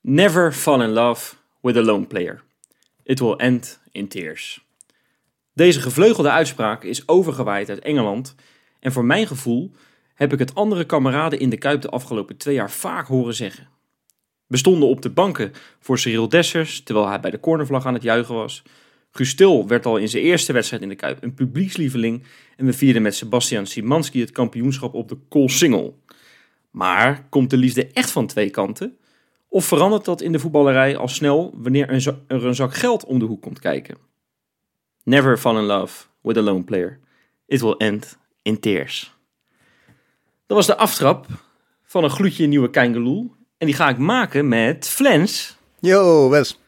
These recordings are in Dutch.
Never fall in love with a lone player. It will end in tears. Deze gevleugelde uitspraak is overgewaaid uit Engeland. En voor mijn gevoel heb ik het andere kameraden in de Kuip de afgelopen twee jaar vaak horen zeggen. We stonden op de banken voor Cyril Dessers, terwijl hij bij de cornervlag aan het juichen was. Gustil werd al in zijn eerste wedstrijd in de Kuip een publiekslieveling. En we vierden met Sebastian Simanski het kampioenschap op de Koolsingel. Maar komt de liefde echt van twee kanten? Of verandert dat in de voetballerij al snel wanneer er een zak geld om de hoek komt kijken? Never fall in love with a lone player. It will end in tears. Dat was de aftrap van een gloedje nieuwe Keingeloel. En die ga ik maken met Flens. Yo, Wes.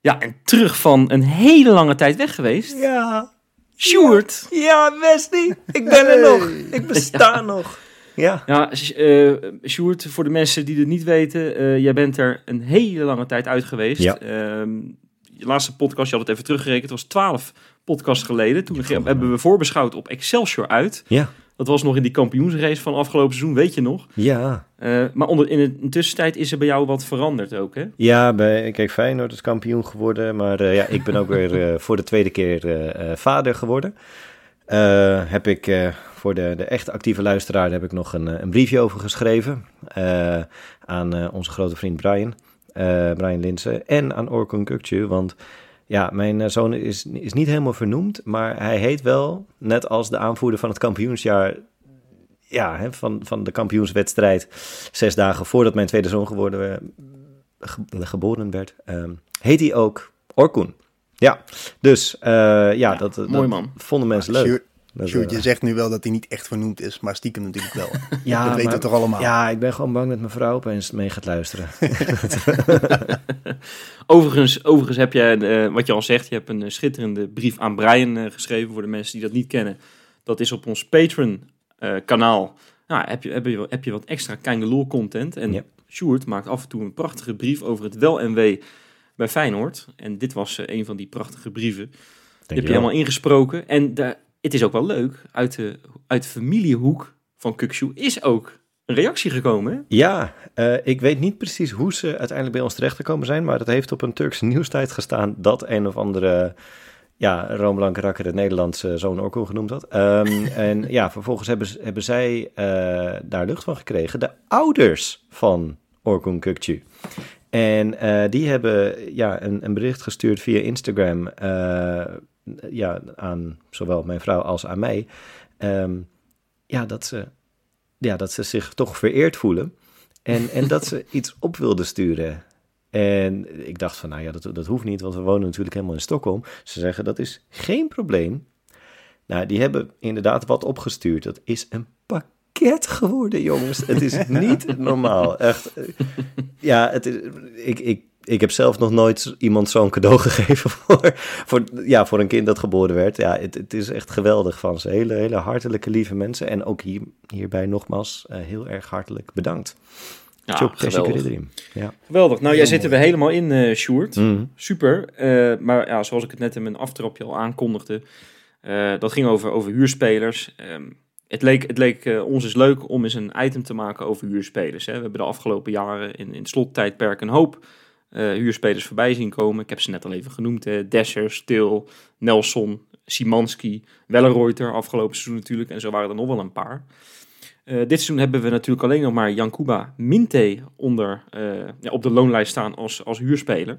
Ja, en terug van een hele lange tijd weg geweest. Ja, Sjoerd. ja, Wesley, ik ben er nog. Ik besta nog. Ja. Ja, uh, Sjoerd, voor de mensen die het niet weten, eh, jij bent er een hele lange tijd uit geweest. Ja. Ehm, je laatste podcast, je had het even teruggerekend, was 12 podcasts geleden. Toen hebben we voorbeschouwd op Excelsior uit. Ja. Dat was nog in die kampioensrace van afgelopen seizoen, weet je nog. Ja. Eh, maar onder, in de tussentijd is er bij jou wat veranderd ook, hè? Ja, bij, kijk, Feyenoord is kampioen geworden. Maar ja, ik ben ook weer voor de tweede keer vader geworden. Eh, heb ik eh, voor de, de echt actieve luisteraar heb ik nog een, eh, een briefje over geschreven. aan onze grote vriend Brian. Brian Linsen. En aan Orkun Kukcu. Want ja, mijn zoon is, is niet helemaal vernoemd. Maar hij heet wel, net als de aanvoerder van het kampioensjaar ja, hè, van, van de kampioenswedstrijd, zes dagen voordat mijn tweede zoon geworden, ge- geboren werd, ehm, heet hij ook Orkoen. Ja, dus eh, ja, dat, dat mooi man. vonden mensen leuk. Sjoerd, Dat, Sjoerd, eh, je zegt nu wel dat hij niet echt vernoemd is, maar stiekem natuurlijk wel. ja, dat weten maar- we toch allemaal? Ja, ik ben gewoon bang dat mijn vrouw opeens mee gaat luisteren. Overigens, overigens heb je, eh, wat je al zegt, je hebt een eh, schitterende brief aan Brian eh, geschreven voor de mensen die dat niet kennen. Dat is op ons Patreon-kanaal. nou, heb, je, heb, je, heb je wat extra Kangaloo content. En Ja. Sjoerd maakt af en toe een prachtige brief over het wel en wee bij Feyenoord. En dit was eh, een van die prachtige brieven. Die heb je helemaal ingesproken. En daar, het is ook wel leuk, uit de, uit de familiehoek van Kukshoe is ook een reactie gekomen. Hè? Ja, eh, ik weet niet precies hoe ze uiteindelijk bij ons terechtgekomen zijn, maar het heeft op een Turkse nieuwstijd gestaan dat een of andere ja, Roomlank Rakker het Nederlands eh, zo'n Orko genoemd had. Ehm, en ja, vervolgens hebben, hebben zij eh, daar lucht van gekregen, de ouders van Orkun Kukcu. En eh, die hebben ja, een, een bericht gestuurd via Instagram eh, ja, aan zowel mijn vrouw als aan mij. Ehm, ja, dat ze, ja, dat ze zich toch vereerd voelen. En, en dat ze iets op wilden sturen. En ik dacht van, nou ja, dat, dat hoeft niet, want we wonen natuurlijk helemaal in Stockholm. Ze zeggen, dat is geen probleem. Nou, die hebben inderdaad wat opgestuurd. Dat is een pakket geworden, jongens. Het is niet normaal. Echt. eh, Ja, het is, ik, ik, ik heb zelf nog nooit iemand zo'n cadeau gegeven voor, voor, ja, voor een kind dat geboren werd. Ja, het, het is echt geweldig van ze. Hele, hele hartelijke, lieve mensen. En ook hier, hierbij nogmaals eh, heel erg hartelijk bedankt. Ja, geweldig. Ja. Geweldig. Nou, jij Heel zit er mooi. weer helemaal in, eh Sjoerd. Mhm. Super. Eh, maar ja, zoals ik het net in mijn aftrapje al aankondigde, eh, dat ging over, over huurspelers. Ehm, het leek, het eh, ons eens leuk om eens een item te maken over huurspelers. Hè. We hebben de afgelopen jaren in, in het slottijdperk een hoop eh, huurspelers voorbij zien komen. Ik heb ze net al even genoemd. Hè. Desser, Stil, Nelson, Simanski, Wellenreuter afgelopen seizoen natuurlijk. En zo waren er nog wel een paar. Eh, dit seizoen hebben we natuurlijk alleen nog maar Jankuba Minte onder, ja, op de loonlijst staan als, als huurspeler.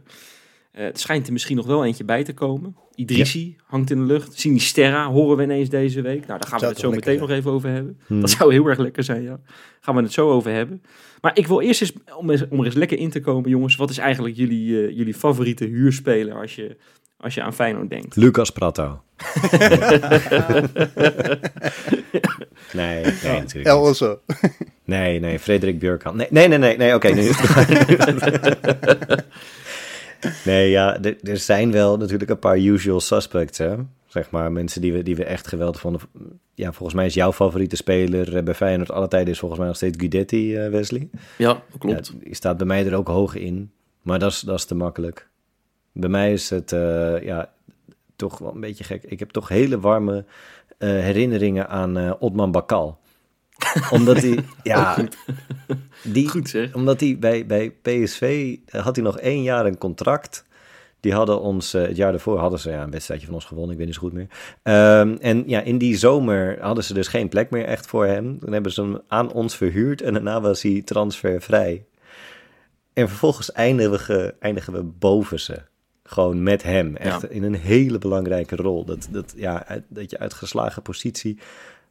Eh, het schijnt er misschien nog wel eentje bij te komen. Idrissi hangt in de lucht. Sinisterra horen we ineens deze week. Nou, daar gaan we het zo meteen nog even over hebben. Hmm. Dat zou heel erg lekker zijn, ja. Gaan we het zo over hebben. Maar ik wil eerst eens, om, eens, om er eens lekker in te komen, jongens. Wat is eigenlijk jullie, eh, jullie favoriete huurspeler als je, als je aan Feyenoord denkt? Lucas Prato. nee, nee, natuurlijk niet. El Osso. Nee, nee, Frederik Björkan. Nee, nee, nee, nee, nee oké, nu. Nee, ja, er, er zijn wel natuurlijk een paar usual suspects, hè. Zeg maar, mensen die we, die we echt geweldig vonden. Ja, volgens mij is jouw favoriete speler eh, bij Feyenoord alle tijden is volgens mij nog steeds Guidetti, eh, Wesley. Ja, klopt. Ja, die staat bij mij er ook hoog in, maar dat is, dat is te makkelijk. Bij mij is het, eh, ja, toch wel een beetje gek. Ik heb toch hele warme herinneringen aan Otman Bakal. Omdat hij, ja, die, Goed zeg. omdat hij bij, bij PSV had hij nog één jaar een contract. Die hadden ons, eh, het jaar daarvoor hadden ze ja, een wedstrijdje van ons gewonnen, ik weet niet zo goed meer. Ehm, en ja, in die zomer hadden ze dus geen plek meer echt voor hem. Dan hebben ze hem aan ons verhuurd en daarna was hij transfervrij. En vervolgens eindigen we, eindigen we boven ze. Gewoon met hem. Echt Ja. in een hele belangrijke rol. Dat, dat, ja, uit- dat je uit geslagen positie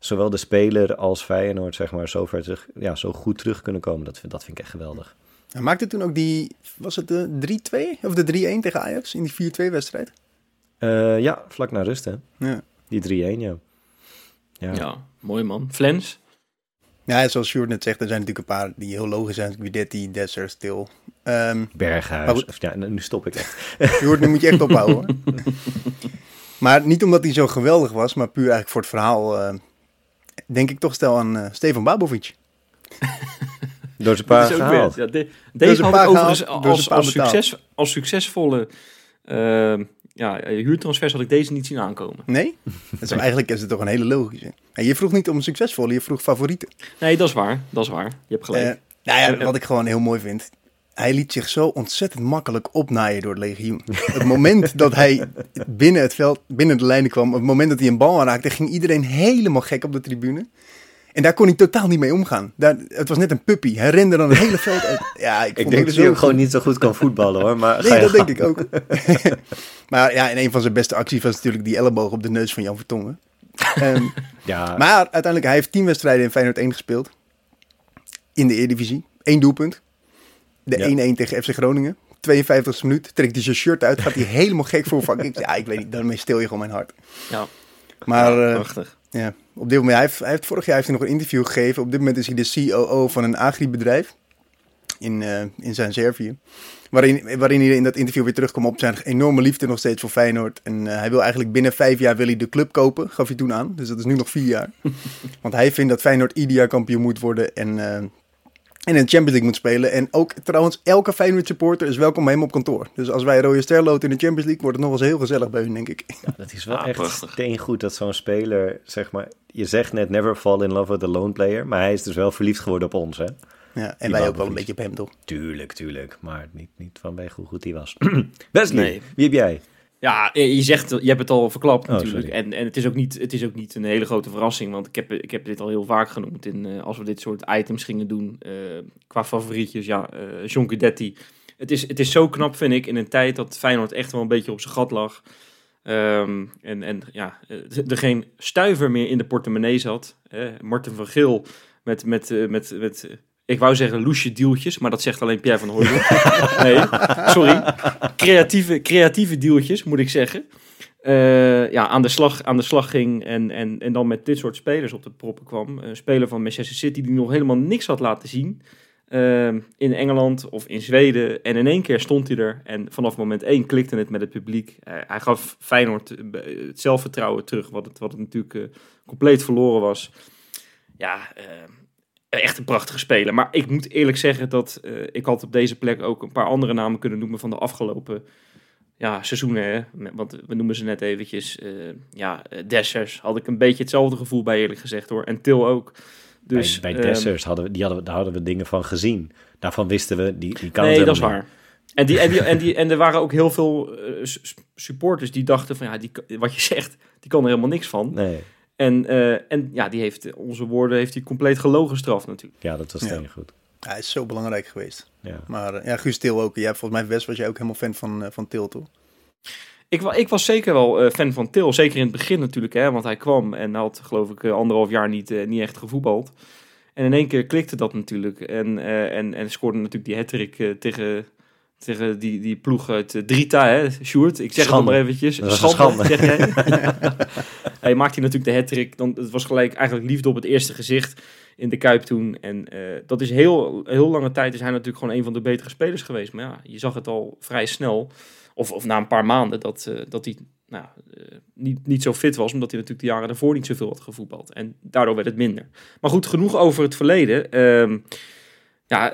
zowel de speler als Feyenoord zeg maar, zo, ver terug, ja, zo goed terug kunnen komen. Dat, vind- dat vind ik echt geweldig. Hij maakte toen ook die, was het de 3-2 of de 3-1 tegen Ajax in die 4-2 wedstrijd? Eh, ja, vlak na rust hè. Ja. Die 3-1, ja. Ja. Ja, mooi man. Flens? Ja, zoals Sjoerd net zegt, er zijn natuurlijk een paar die heel logisch zijn. Guidetti, Desser, Stil. Ehm Berghuis. Of, ja, nu stop ik echt. Sjoerd, nu moet je echt ophouden hoor. Maar niet omdat hij zo geweldig was, maar puur eigenlijk voor het verhaal. eh, denk ik toch stel aan eh, Stefan Babovic. Door zijn Dat paar gehaald. ja, de- deze had paar ik overigens gehaald, door als, succes, als succesvolle eh, ja, huurtransfers had ik deze niet zien aankomen. Nee? Dat is, eigenlijk is het toch een hele logische. En je vroeg niet om een succesvolle, je vroeg favorieten. Nee, dat is waar. Dat is waar. Je hebt gelijk. Eh, nou ja, wat ik gewoon heel mooi vind. Hij liet zich zo ontzettend makkelijk opnaaien door het legioen. Het moment dat hij binnen het veld, binnen de lijnen kwam, het moment dat hij een bal aanraakte, ging iedereen helemaal gek op de tribune. En daar kon hij totaal niet mee omgaan. Daar, het was net een puppy. Hij rende dan het hele veld uit. Ja, ik, Ik vond denk dat hij ook goed. gewoon niet zo goed kan voetballen hoor. Maar Nee, dat denk ik ook. maar ja, en een van zijn beste acties was natuurlijk die elleboog op de neus van Jan Vertongen. Ehm, Ja, maar uiteindelijk, hij heeft tien wedstrijden in Feyenoord 1 gespeeld. In de Eredivisie. Eén doelpunt. De Ja. 1-1 tegen FC Groningen. 52e minuut. Trekt hij zijn shirt uit. Gaat hij helemaal gek voor. Ik, ja, ik weet niet. Daarmee stil je gewoon mijn hart. ja, Maar ja, eh, prachtig. ja, op dit moment, hij heeft, hij heeft, vorig jaar heeft hij nog een interview gegeven. Op dit moment is hij de COO van een agribedrijf in, eh, in zijn Servië. Waarin, waarin hij in dat interview weer terugkwam op zijn enorme liefde nog steeds voor Feyenoord. En eh, hij wil eigenlijk binnen vijf jaar wil hij de club kopen, gaf hij toen aan. Dus dat is nu nog vier jaar. Want hij vindt dat Feyenoord ieder jaar kampioen moet worden en, en in de Champions League moet spelen. En ook trouwens, elke Feyenoord supporter is welkom bij hem op kantoor. Dus als wij rode ster loten in de Champions League, wordt het nog wel eens heel gezellig bij hun, denk ik. ja, dat is wel Ah, echt steengoed dat zo'n speler, zeg maar... Je zegt net never fall in love with a lone player. Maar hij is dus wel verliefd geworden op ons hè. Ja, en Die wij ook wel een beetje op hem, toch? Tuurlijk, tuurlijk. Maar niet, niet vanwege hoe goed hij was. Wesley, Nee. wie heb jij? Ja, eh, je zegt, je hebt het al verklapt Oh, natuurlijk. sorry. En, en het, is ook niet, het is ook niet een hele grote verrassing, want ik heb, ik heb dit al heel vaak genoemd. In, eh, als we dit soort items gingen doen, eh, qua favorietjes, ja, eh John. Het is, het is zo knap, vind ik, in een tijd dat Feyenoord echt wel een beetje op zijn gat lag. Ehm, en, en ja, er geen stuiver meer in de portemonnee zat. Hè. Martin van Geel met, met, met, met ik wou zeggen loesje deeltjes, maar dat zegt alleen Pierre van Hooydonk. nee, sorry. Creatieve, creatieve deeltjes, moet ik zeggen. Eh, ja, aan de slag, aan de slag ging en, en, en dan met dit soort spelers op de proppen kwam. Een speler van Manchester City die nog helemaal niks had laten zien. eh, in Engeland of in Zweden. En in één keer stond hij er. En vanaf moment één klikte het met het publiek. Eh, hij gaf Feyenoord eh, het zelfvertrouwen terug. Wat het, wat het natuurlijk compleet verloren was. Ja, eh, echt een prachtige speler. Maar ik moet eerlijk zeggen dat eh, ik had op deze plek ook een paar andere namen kunnen noemen van de afgelopen ja, seizoenen. Hè? Want we noemen ze net eventjes. eh, ja, eh, Dessers had ik een beetje hetzelfde gevoel bij eerlijk gezegd hoor. En Til ook. Dus, bij bij ehm, Dessers hadden we, die hadden we, daar hadden we dingen van gezien. Daarvan wisten we, die, die kan het nee, dat is waar. En, die, en, die, en, die, en er waren ook heel veel eh, supporters die dachten van ja, die, wat je zegt, die kan er helemaal niks van. Nee, En, eh, en ja, die heeft onze woorden heeft hij compleet gelogen gestraft natuurlijk. ja, dat was Ja. steengoed. Hij is zo belangrijk geweest. Ja. Maar eh, ja, Guus Til ook. Jij, volgens mij, Wes, was jij ook helemaal fan van, eh, van Til, toch? Ik, ik was zeker wel eh, fan van Til, zeker in het begin natuurlijk, hè, want hij kwam en had geloof ik anderhalf jaar niet, eh, niet echt gevoetbald. En in één keer klikte dat natuurlijk en, eh, en, en scoorde natuurlijk die hat-trick eh, tegen, tegen die, die ploeg uit eh, Drita, hè, Sjoerd. Ik zeg Schande. het maar eventjes. Dat een schande. zeg jij. hij maakte natuurlijk de hat-trick, dan, het was gelijk eigenlijk liefde op het eerste gezicht in de Kuip toen. En eh, dat is heel, heel lange tijd is hij natuurlijk gewoon een van de betere spelers geweest. Maar ja, je zag het al vrij snel, of, of na een paar maanden, dat, eh, dat hij nou, niet, niet zo fit was. Omdat hij natuurlijk de jaren daarvoor niet zoveel had gevoetbald. En daardoor werd het minder. Maar goed, genoeg over het verleden. Ehm, ja,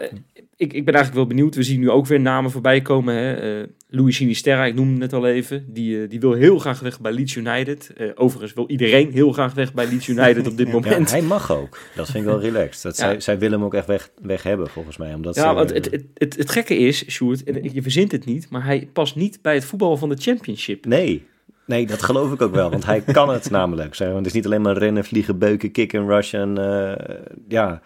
ik, ik ben eigenlijk wel benieuwd. We zien nu ook weer namen voorbij komen. Hè? Uh, Louis Sinisterra, ik noemde het net al even. Die, die wil heel graag weg bij Leeds United. overigens wil iedereen heel graag weg bij Leeds United op dit moment. Ja, hij mag ook. Dat vind ik wel relaxed. Dat zij, zij willen hem ook echt weg, weg hebben, volgens mij. Omdat ja, want het, het, het, het, gekke is, Sjoerd, en je verzint het niet, maar hij past niet bij het voetbal van de Championship. Nee, Nee, dat geloof ik ook wel, want hij kan het namelijk. Zeg. Want het is niet alleen maar rennen, vliegen, beuken, kicken, rushen. Uh, ja,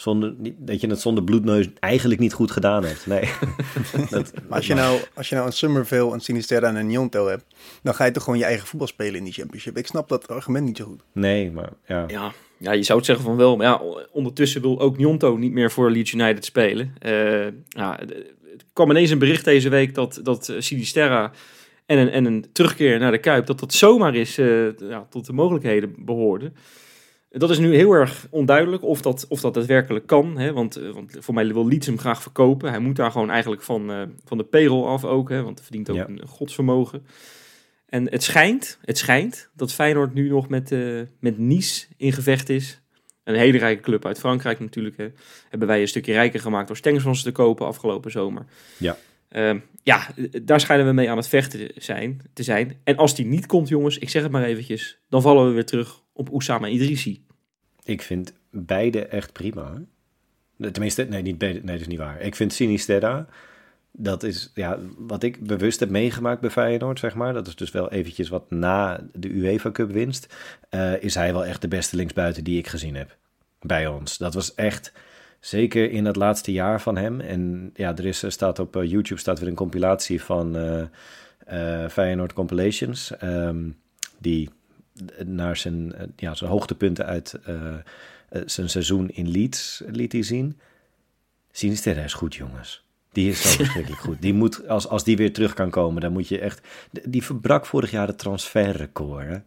zonder, dat je het zonder bloedneus eigenlijk niet goed gedaan hebt. Nee. dat, maar als je, nou, als je nou een Summerville, een Sinisterra en een Njonto hebt, dan ga je toch gewoon je eigen voetbal spelen in die championship. Ik snap dat argument niet zo goed. Nee, maar ja. Ja, ja je zou het zeggen van wel, maar ja, ondertussen wil ook Njonto niet meer voor Leeds United spelen. Uh, ja, er kwam ineens een bericht deze week dat, dat Sinisterra en een, en een terugkeer naar de Kuip, dat dat zomaar is uh, ja, tot de mogelijkheden behoorde. Dat is nu heel erg onduidelijk of dat, of dat daadwerkelijk kan. Hè? Want, eh, want voor mij wil Leeds hem graag verkopen. Hij moet daar gewoon eigenlijk van, uh, van de payroll af ook. Hè? Want hij verdient ook ja. een godsvermogen. En het schijnt, het schijnt dat Feyenoord nu nog met, uh, met Nice in gevecht is. Een hele rijke club uit Frankrijk natuurlijk. Hè. Hebben wij een stukje rijker gemaakt door Stengsels te kopen afgelopen zomer. Ja. Uh, ja, daar schijnen we mee aan het vechten zijn, te zijn. En als die niet komt, jongens, ik zeg het maar eventjes, dan vallen we weer terug op Oussama Idrissi. Ik vind beide echt prima. Tenminste, nee, niet beide, nee, dat is niet waar. Ik vind Sinisterra, dat is ja, wat ik bewust heb meegemaakt bij Feyenoord, zeg maar. Dat is dus wel eventjes wat na de UEFA Cup winst. Uh, is hij wel echt de beste linksbuiten die ik gezien heb bij ons. Dat was echt Zeker in het laatste jaar van hem. En ja, er is, staat op eh, YouTube staat weer een compilatie van uh, Feyenoord Compilations. Um, die naar zijn, ja, zijn hoogtepunten uit zijn seizoen in Leeds liet hij zien. Sinisterra is goed, jongens. Die is zo verschrikkelijk goed. Die moet, als, als die weer terug kan komen, dan moet je echt... Die verbrak vorig jaar het transferrecord. Hè?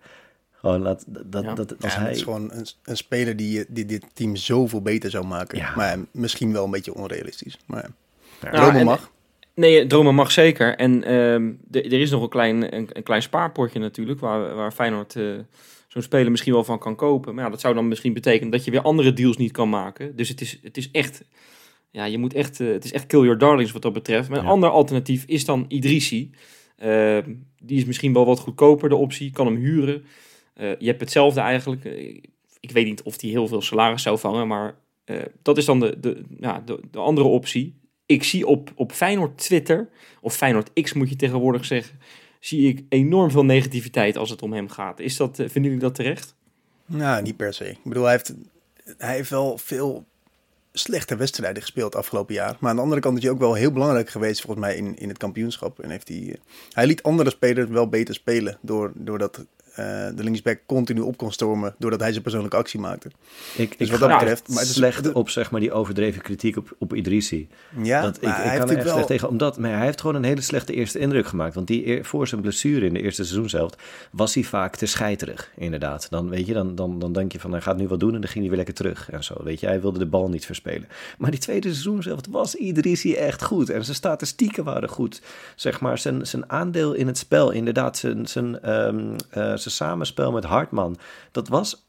Gewoon dat, ja. dat, als hij... Het is gewoon een, een speler die, die dit team zoveel beter zou maken. Ja. Maar misschien wel een beetje onrealistisch. Maar ja. dromen mag. Nee, dromen mag zeker. En uh, er is nog een klein, een, een, klein spaarpotje natuurlijk, waar, waar Feyenoord uh, zo'n speler misschien wel van kan kopen. Maar ja, dat zou dan misschien betekenen dat je weer andere deals niet kan maken. Dus het is, het is echt, ja, je moet echt, uh, het is echt kill your darlings wat dat betreft. Maar een ander alternatief is dan Idrissi. Ehm, die is misschien wel wat goedkoper, de optie, kan hem huren. Je hebt hetzelfde eigenlijk. Ik weet niet of die heel veel salaris zou vangen, maar uh, dat is dan de, de, ja, de, de, andere optie. Ik zie op, op Feyenoord Twitter, of Feyenoord X moet je tegenwoordig zeggen, zie ik enorm veel negativiteit als het om hem gaat. Is dat, vinden jullie dat terecht? Nou, niet per se. Ik bedoel, hij heeft, hij heeft wel veel slechte wedstrijden gespeeld afgelopen jaar. Maar aan de andere kant is hij ook wel heel belangrijk geweest volgens mij in, in het kampioenschap. En heeft hij, hij liet andere spelers wel beter spelen door, doordat uh, de linksback continu op kon stormen doordat hij zijn persoonlijke actie maakte. Ik, dus wat dat betreft, maar het is slecht op zeg maar die overdreven kritiek op, op Idrissi. Ja, dat, ik, ik kan er echt wel... slecht tegen, omdat maar hij heeft gewoon een hele slechte eerste indruk gemaakt. Want die voor zijn blessure in de eerste seizoen zelf was hij vaak te scheiterig, inderdaad. Dan weet je, dan, dan, dan denk je van hij gaat nu wat doen en dan ging hij weer lekker terug en zo. Weet je, hij wilde de bal niet verspelen. Maar die tweede seizoen zelf was Idrissi echt goed en zijn statistieken waren goed. Zeg maar zijn, zijn aandeel in het spel, inderdaad, zijn, zijn um, uh, zijn samenspel met Hartman, dat was,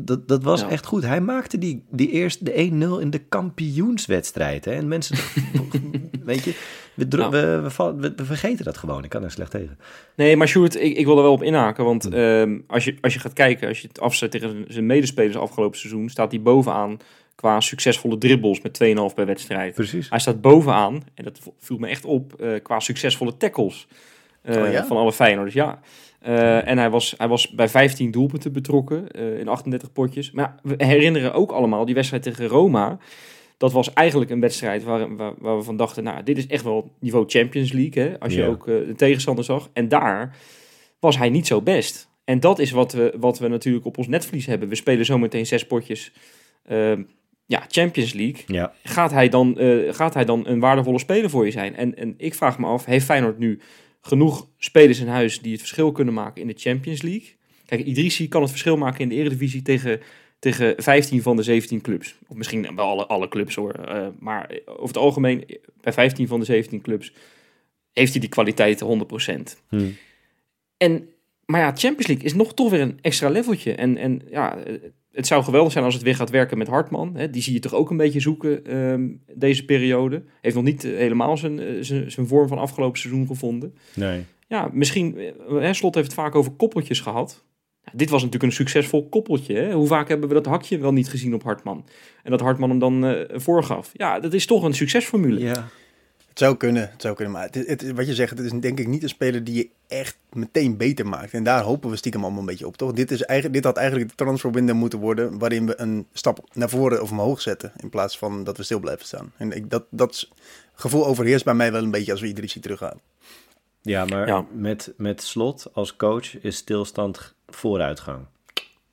dat, dat was echt goed. Hij maakte die, die eerst de 1-0 in de kampioenswedstrijd. Hè? En mensen, weet je, we, we, we, we, vergeten dat gewoon. Ik kan er slecht tegen. Nee, maar Sjoerd, ik, ik wil er wel op inhaken. Want hm. ehm, als, je, als je gaat kijken, als je het afzet tegen zijn medespelers afgelopen seizoen, staat hij bovenaan qua succesvolle dribbles met 2,5 per wedstrijd. Precies. Hij staat bovenaan, en dat viel me echt op, uh, qua succesvolle tackles. Uh, oh ja? Van alle Feyenoorders, ja. Uh, en hij was, hij was bij 15 doelpunten betrokken uh, in 38 potjes. Maar we herinneren ook allemaal die wedstrijd tegen Roma. Dat was eigenlijk een wedstrijd waar, waar, waar, we van dachten, nou, dit is echt wel niveau Champions League. Hè? Als je ja. ook uh, de tegenstander zag. En daar was hij niet zo best. En dat is wat we, wat we natuurlijk op ons netvlies hebben. We spelen zometeen zes potjes ja, Champions League. Ja. Gaat, hij dan, gaat hij dan een waardevolle speler voor je zijn? En, en ik vraag me af, heeft Feyenoord nu genoeg spelers in huis die het verschil kunnen maken in de Champions League. Kijk, Idrissi kan het verschil maken in de Eredivisie tegen, tegen 15 van de 17 clubs. Of misschien wel alle, alle clubs hoor. Uh, maar over het algemeen, bij 15 van de 17 clubs heeft hij die kwaliteit 100%. Hmm. En, maar ja, Champions League is nog toch weer een extra leveltje. En, en ja, het zou geweldig zijn als het weer gaat werken met Hartman. Hè? Die zie je toch ook een beetje zoeken ehm, deze periode. Heeft nog niet eh, helemaal zijn, eh, zijn, zijn vorm van afgelopen seizoen gevonden. Nee. Ja, misschien, eh, hè, Slot heeft het vaak over koppeltjes gehad. Ja, dit was natuurlijk een succesvol koppeltje. Hè? Hoe vaak hebben we dat hakje wel niet gezien op Hartman? En dat Hartman hem dan eh, voorgaf. Ja, dat is toch een succesformule. Ja. Het zou kunnen, het zou kunnen. Maar het, het, wat je zegt, het is denk ik niet een speler die je echt meteen beter maakt. En daar hopen we stiekem allemaal een beetje op, toch? Dit, is eigenlijk, dit had eigenlijk de transferwindow moeten worden... waarin we een stap naar voren of omhoog zetten... in plaats van dat we stil blijven staan. En ik, dat, dat gevoel overheerst bij mij wel een beetje als we Idrissi terughalen. Ja, maar Ja. Met, met slot als coach is stilstand vooruitgang.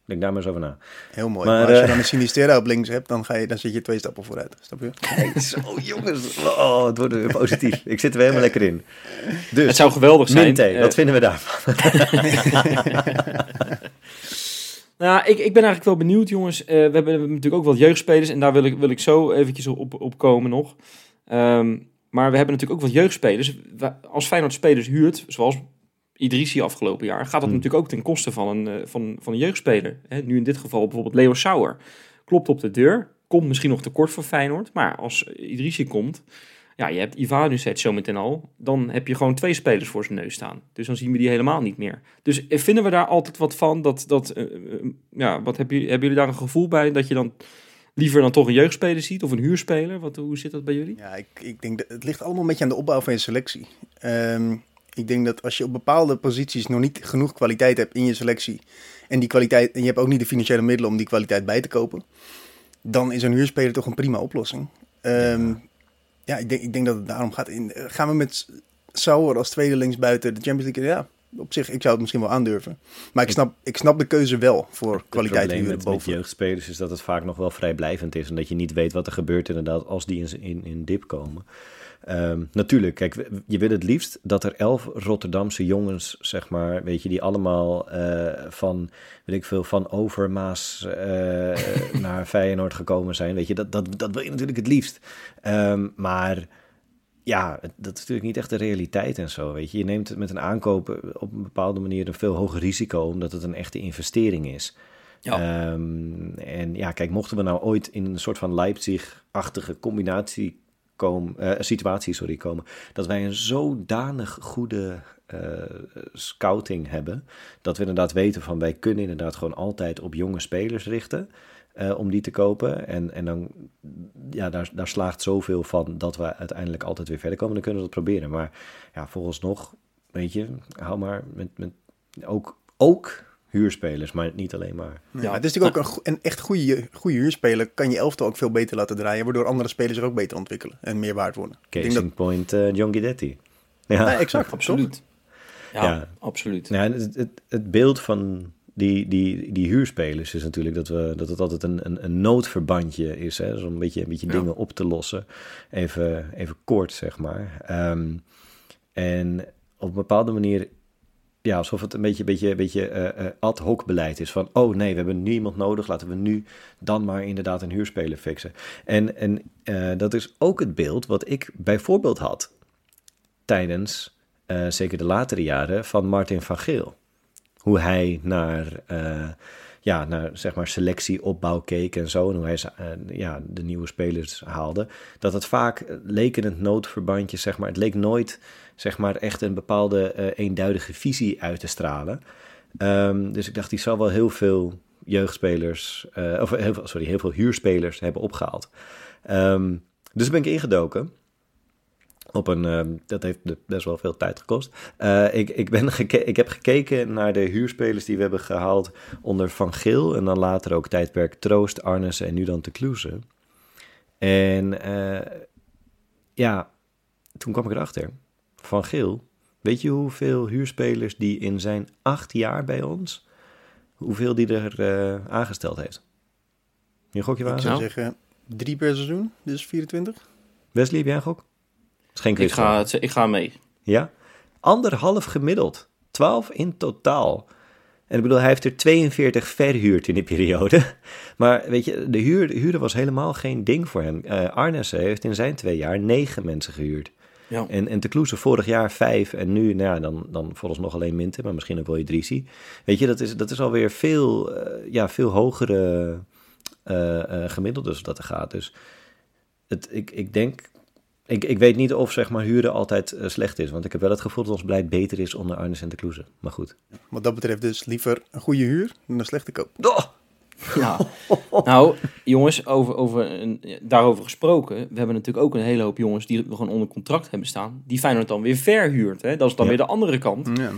Denk daar maar eens over na. Heel mooi. Maar, Maar, als je eh, dan een Sinistera op links hebt, dan, ga je, dan zit je twee stappen vooruit. Snap je? Zo jongens, oh, het wordt weer positief. Ik zit er weer helemaal lekker in. Dus, Het zou geweldig zijn. Minte, Eh, wat vinden we daarvan? Nou, ik, ik ben eigenlijk wel benieuwd, jongens. Eh, we, hebben, we hebben natuurlijk ook wel jeugdspelers en daar wil ik, wil ik zo eventjes op, op komen nog. Ehm, maar we hebben natuurlijk ook wat jeugdspelers. Als Feyenoord spelers huurt, zoals Idrissi afgelopen jaar, gaat dat Hmm. natuurlijk ook ten koste van een, eh, van, van een jeugdspeler. Hè, nu in dit geval bijvoorbeeld Leo Sauer. Klopt op de deur, komt misschien nog tekort voor Feyenoord. Maar als Idrissi komt, ja, je hebt Ivanuset zometeen al, dan heb je gewoon twee spelers voor zijn neus staan. Dus dan zien we die helemaal niet meer. Dus eh, vinden we daar altijd wat van? Dat, dat, eh, ja, wat heb je, hebben jullie daar een gevoel bij dat je dan liever dan toch een jeugdspeler ziet of een huurspeler? Wat, hoe zit dat bij jullie? Ja, ik, ik denk dat het ligt allemaal een beetje aan de opbouw van je selectie. Ehm, ik denk dat als je op bepaalde posities nog niet genoeg kwaliteit hebt in je selectie. En die kwaliteit, en je hebt ook niet de financiële middelen om die kwaliteit bij te kopen. Dan is een huurspeler toch een prima oplossing. Ehm, ja, ik, denk, ik denk dat het daarom gaat. In, gaan we met Sauer als tweede linksbuiten de Champions League? Ja, op zich, ik zou het misschien wel aandurven. Maar ik snap, ik snap de keuze wel voor kwaliteit Het probleem huren met, met boven. jeugdspelers is dat het vaak nog wel vrijblijvend is. En dat je niet weet wat er gebeurt inderdaad als die in, in, in dip komen. Ehm, natuurlijk, kijk, je wil het liefst dat er elf Rotterdamse jongens, zeg maar, weet je, die allemaal eh, van, weet ik veel, van Overmaas eh naar Feyenoord gekomen zijn. Weet je, dat, dat, dat wil je natuurlijk het liefst. Ehm, maar ja, dat is natuurlijk niet echt de realiteit en zo, weet je. Je neemt het met een aankoop eh, op een bepaalde manier een veel hoger risico, omdat het een echte investering is. Ja. Ehm, en ja, kijk, mochten we nou ooit in een soort van Leipzig-achtige combinatie komen, eh, situatie sorry, komen, dat wij een zodanig goede eh, scouting hebben, dat we inderdaad weten van wij kunnen inderdaad gewoon altijd op jonge spelers richten. eh, om die te kopen. En, en dan, ja, daar, daar slaagt zoveel van dat we uiteindelijk altijd weer verder komen. Dan kunnen we dat proberen. Maar ja, volgens weet je, hou maar met, met ook, ook huurspelers, maar niet alleen maar. Ja, Ja. het is natuurlijk ook een, een echt goede, goede huurspeler. Kan je elftal ook veel beter laten draaien. Waardoor andere spelers zich ook beter ontwikkelen. En meer waard worden. Ik denk Case dat, in point, eh, John Guidetti. Ja, Ja, exact. Absoluut. Ja, Ja. absoluut. Nou, het, het, het beeld van die, die, die huurspelers is natuurlijk dat, we, dat het altijd een, een, een noodverbandje is. Hè? Zo'n beetje, een beetje Ja. dingen op te lossen. Even, even kort, zeg maar. Ehm, en op een bepaalde manier, ja, alsof het een beetje, beetje, beetje eh, eh, ad hoc beleid is. Van, oh nee, we hebben nu iemand nodig. Laten we nu dan maar inderdaad een huurspeler fixen. En, en eh, dat is ook het beeld wat ik bijvoorbeeld had tijdens, zeker de latere jaren, van Martin van Geel hoe hij naar, ja, naar zeg maar selectieopbouw keek en zo. En hoe hij ja, de nieuwe spelers haalde. Dat het vaak leek in het noodverbandje, zeg maar. Het leek nooit zeg maar, echt een bepaalde eh, eenduidige visie uit te stralen. Ehm, dus ik dacht, die zal wel heel veel jeugdspelers, eh, of heel veel, sorry, heel veel huurspelers hebben opgehaald. Ehm, dus ben ik ingedoken. Op een, ehm, dat heeft de- best wel veel tijd gekost. Eh, ik, ik, ben ik heb gekeken naar de huurspelers die we hebben gehaald onder Van Geel. En dan later ook tijdperk Troost, Arnes en nu dan Te Kloeze. En ja, toen kwam ik erachter. Van Geel, weet je hoeveel huurspelers die in zijn acht jaar bij ons, hoeveel die er eh, aangesteld heeft? Je gokje ik waar? zou Nou. zeggen, drie per seizoen. Dus 24. Wesley, heb jij een gok? is geen Ik ga, het- ik ga mee. Ja? Anderhalf gemiddeld. 12 in totaal. En ik bedoel, hij heeft er 42 verhuurd in die periode. Maar weet je, de, huur, de huren was helemaal geen ding voor hem. Eh Arnessen heeft in zijn twee jaar negen mensen gehuurd. Ja. En, en Toulouse vorig jaar vijf en nu, nou ja, dan, dan vooralsnog alleen Minten, maar misschien ook wel Idrissi. Weet je, dat is, dat is alweer veel, eh, ja, veel hogere uh, uh, gemiddeldes dat er gaat. Dus het, ik, ik denk, ik, ik weet niet of zeg maar huren altijd uh, slecht is, want ik heb wel het gevoel dat ons beleid beter is onder Arnes en de Kloeze. Maar goed. Wat dat betreft dus liever een goede huur dan een slechte koop. Oh! Ja. nou, jongens, over, over een, daarover gesproken. We hebben natuurlijk ook een hele hoop jongens die gewoon onder contract hebben staan. Die Feyenoord dan weer verhuurt. Hè? Dat is dan Ja. weer de andere kant. Ja.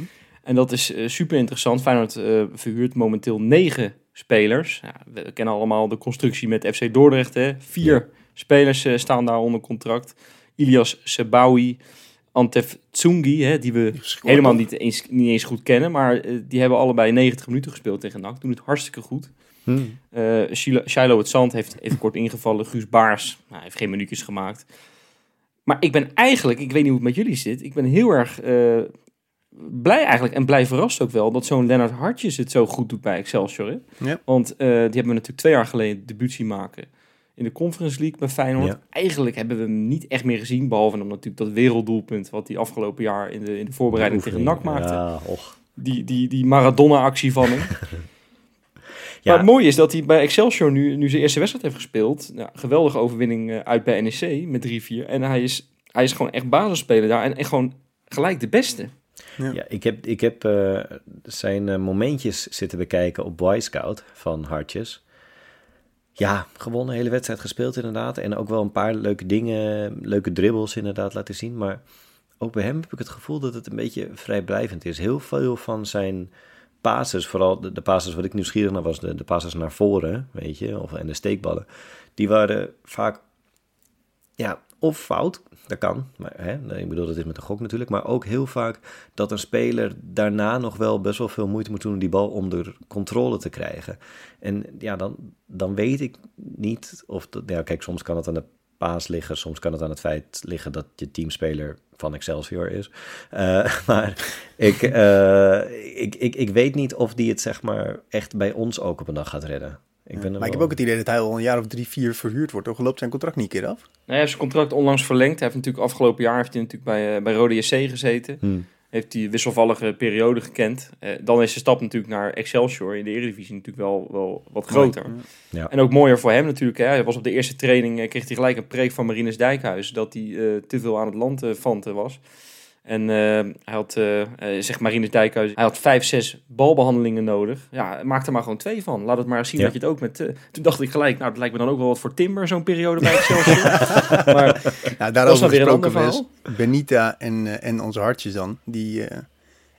En dat is eh, super interessant. Feyenoord eh, verhuurt momenteel negen spelers. Ja, we kennen allemaal de constructie met FC Dordrecht. Hè? Vier spelers eh, staan daar onder contract. Ilias Sebawi, Antef Tsungi, hè, die we helemaal toch? niet eens, niet eens goed kennen. Maar eh, die hebben allebei 90 minuten gespeeld tegen NAC. Doen het hartstikke goed. Hmm. Eh Shilo, Shiloh het Zand heeft even kort ingevallen. Guus Baars nou, heeft geen minuutjes gemaakt. Maar ik ben eigenlijk, ik weet niet hoe het met jullie zit, ik ben heel erg eh, blij eigenlijk en blij verrast ook wel dat zo'n Lennart Hartjes het zo goed doet bij Excelsior. Hè? Ja. Want die hebben we natuurlijk twee jaar geleden debuut zien maken in de Conference League bij Feyenoord. Ja. Eigenlijk hebben we hem niet echt meer gezien, behalve dan natuurlijk dat werelddoelpunt wat hij afgelopen jaar in de, in de voorbereiding tegen NAC maakte. Ja, och. Die, die, die Maradona-actie van hem. Ja, Maar het mooie is dat hij bij Excelsior nu, nu zijn eerste wedstrijd heeft gespeeld. Ja, geweldige overwinning eh, uit bij NEC met 3-4. En hij is, hij is gewoon echt basisspeler daar. En, en gewoon gelijk de beste. Ja, ik heb, ik heb eh, zijn eh, momentjes zitten bekijken op Boy Scout van Hartjes. Ja, gewoon een hele wedstrijd gespeeld inderdaad. En ook wel een paar leuke dingen, leuke dribbles inderdaad laten zien. Maar ook bij hem heb ik het gevoel dat het een beetje vrijblijvend is. Heel veel van zijn passes, vooral de, de passes wat ik nieuwsgierig naar was, de, de passes naar voren, weet je, of, en de steekballen. Die waren vaak, ja, of fout, dat kan. Maar, hè, ik bedoel, dat is met een gok natuurlijk. Maar ook heel vaak dat een speler daarna nog wel best wel veel moeite moet doen om die bal onder controle te krijgen. En ja, dan, dan weet ik niet of dat. Kijk, soms kan het aan de paas liggen, soms kan het aan het feit liggen dat je teamspeler van Excelsior is. Eh, maar ik, eh, ik, ik, ik weet niet of die het zeg maar echt bij ons ook op een dag gaat redden. Ik ben Maar ik heb ook het idee dat hij al een jaar of drie, vier verhuurd wordt. Toch loopt zijn contract niet een keer af? Nou, hij heeft zijn contract onlangs verlengd. Hij heeft natuurlijk afgelopen jaar heeft hij natuurlijk bij, eh, bij Rode JC gezeten. Hmm. Heeft hij een wisselvallige periode gekend. Eh, dan is de stap natuurlijk naar Excelsior in de Eredivisie natuurlijk wel, wel wat groter. Ja. En ook mooier voor hem natuurlijk. Hè. Hij was op de eerste training, eh, kreeg hij gelijk een preek van Marinus Dijkhuis dat hij eh, te veel aan het land vanten was. En eh, hij had, eh, eh, zegt Marinus Dijkhuis, hij had vijf, zes balbehandelingen nodig. Ja, maak er maar gewoon twee van. Laat het maar zien Ja. dat je het ook met... toen dacht ik gelijk, nou, dat lijkt me dan ook wel wat voor Timber, zo'n periode bij Excelsior. maar Nou, daarover gesproken, Wes. Benita en, en onze hartjes dan. Die,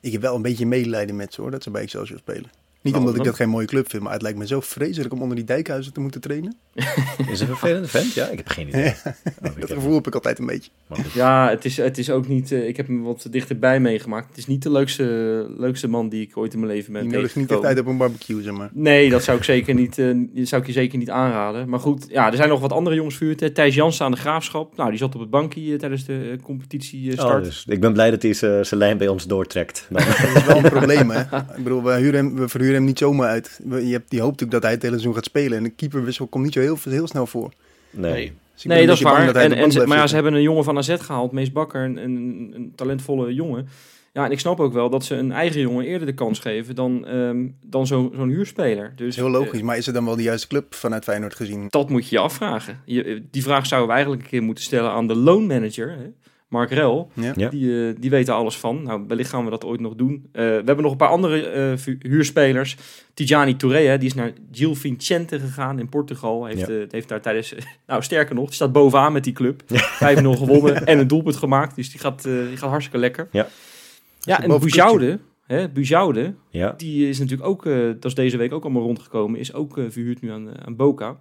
ik heb wel een beetje medelijden met ze hoor, dat ze bij Excelsior spelen. Niet Waarom omdat ik dat geen mooie club vind, maar het lijkt me zo vreselijk om onder die dijkhuizen te moeten trainen. Is het een vervelende vent? Ja, ik heb geen idee. Oh, Dat heb- gevoel heb ik altijd een beetje. Ja, het is, het is ook niet. eh, ik heb hem wat dichterbij meegemaakt. Het is niet de leukste, leukste man die ik ooit in mijn leven ben. Die nodigt niet uit op een barbecue, zeg maar. Nee, dat zou ik zeker niet. eh, zou ik je zeker niet aanraden. Maar goed, ja, er zijn nog wat andere jongens hè. Thijs Jansen aan de graafschap. Nou, die zat op het bankje eh, tijdens de competitie eh, Oh, start. dus ik ben blij dat hij zijn zijn lijn bij ons doortrekt. Dat is wel een probleem, hè. Ik bedoel, we, huren hem, we verhuren hem niet zomaar uit. Je hebt, die hoopt natuurlijk dat hij het hele seizoen gaat spelen. En de keeperwissel komt niet zo heel, heel snel voor. nee. Nee. Dus Nee, dat is waar. En, maar ja, ze hebben een jongen van AZ gehaald, Mees Bakker, een, een, een talentvolle jongen. Ja, en ik snap ook wel dat ze een eigen jongen eerder de kans geven dan, ehm, dan zo- zo'n huurspeler. Dus heel logisch. Maar is het dan wel de juiste club vanuit Feyenoord gezien? Dat moet je je afvragen. Je, die vraag zouden we eigenlijk een keer moeten stellen aan de loanmanager, hè? Mark Rel. Ja. Die, eh, die weet er alles van. Nou, wellicht gaan we dat ooit nog doen. Eh, we hebben nog een paar andere eh, huurspelers. Tijani Touré, hè, die is naar Gil Vicente gegaan in Portugal. Heeft, Ja. heeft daar tijdens... nou, sterker nog, die staat bovenaan met die club. 5-0 gewonnen en een doelpunt gemaakt. Dus die gaat, eh, die gaat hartstikke lekker. Ja. Ja, en Bujoude, hè, Bujoude, Ja. die is natuurlijk ook, eh, dat is deze week ook allemaal rondgekomen, is ook verhuurd nu aan, aan Boca.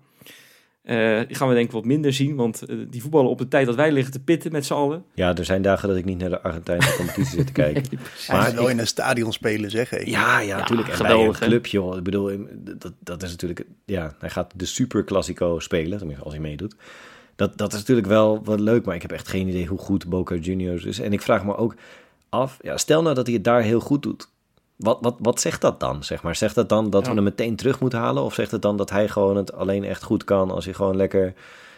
Eh, die gaan we denk ik wat minder zien, want eh, die voetballen op de tijd dat wij liggen te pitten met z'n allen. ja, er zijn dagen dat ik niet naar de Argentijnse competitie zit te kijken. Hij Maar wel ik- in een stadion spelen, zeg. Ja, ja, natuurlijk. en geweldig, bij een club, joh. Ik bedoel, dat, dat is natuurlijk... Ja, hij gaat de Super Classico spelen, tenminste als hij meedoet. Dat, dat is natuurlijk wel wat leuk, maar ik heb echt geen idee hoe goed Boca Juniors is. En ik vraag me ook af, ja, stel nou dat hij het daar heel goed doet. Wat, wat, wat zegt dat dan, zeg maar? Zegt dat dan dat Ja. we hem meteen terug moeten halen? Of zegt het dan dat hij gewoon het alleen echt goed kan als hij gewoon lekker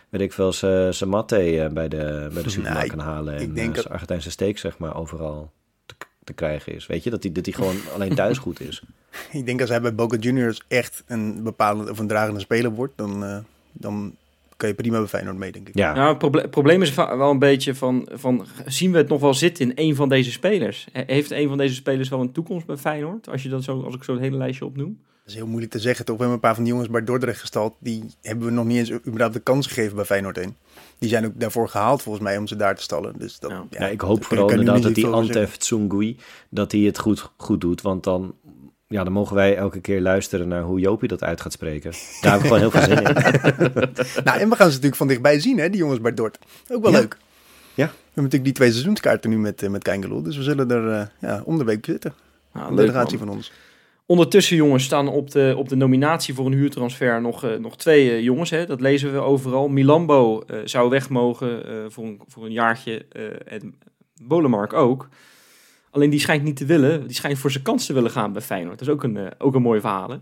weet ik veel, zijn matte eh, bij de, bij de supermarkt Nou, kan halen. En eh, dat- zijn Argentijnse steak, zeg maar, overal te, te krijgen is. Weet je, dat hij dat die gewoon alleen thuis goed is. Ik denk als hij bij Boca Juniors echt een bepalende of een dragende speler wordt, dan, eh, dan kan je prima bij Feyenoord mee, denk ik. Ja, Nou, het proble- probleem is wel een beetje van, van, zien we het nog wel zitten in een van deze spelers? He- Heeft een van deze spelers wel een toekomst bij Feyenoord? Als, je dat zo, als ik zo het hele lijstje opnoem. Dat is heel moeilijk te zeggen, toch? We hebben een paar van die jongens bij Dordrecht gestald, die hebben we nog niet eens überhaupt de kans gegeven bij Feyenoord heen. Die zijn ook daarvoor gehaald volgens mij om ze daar te stallen. Dus dat, Ja. ja, Ja, ik hoop vooral inderdaad dat die Antef Tsungui, dat hij het goed, goed doet. Want dan, ja, dan mogen wij elke keer luisteren naar hoe Jopie dat uit gaat spreken. Daar heb ik gewoon heel veel zin in. Nou, en we gaan ze natuurlijk van dichtbij zien, hè, die jongens bij Dort. Ook wel Ja. leuk. Ja. We hebben natuurlijk die twee seizoenskaarten nu met, uh, met Keingeloel, dus we zullen er eh, ja, om de week zitten. Nou, Een leuk, delegatie van ons. Ondertussen, jongens, staan op de, op de nominatie voor een huurtransfer nog, eh, nog twee eh, jongens. Hè? Dat lezen we overal. Milambo eh, zou weg mogen eh, voor, een, voor een jaartje. eh, en Bolemark ook. Alleen die schijnt niet te willen. Die schijnt voor zijn kans te willen gaan bij Feyenoord. Dat is ook een, eh, ook een mooi verhaal. Hè?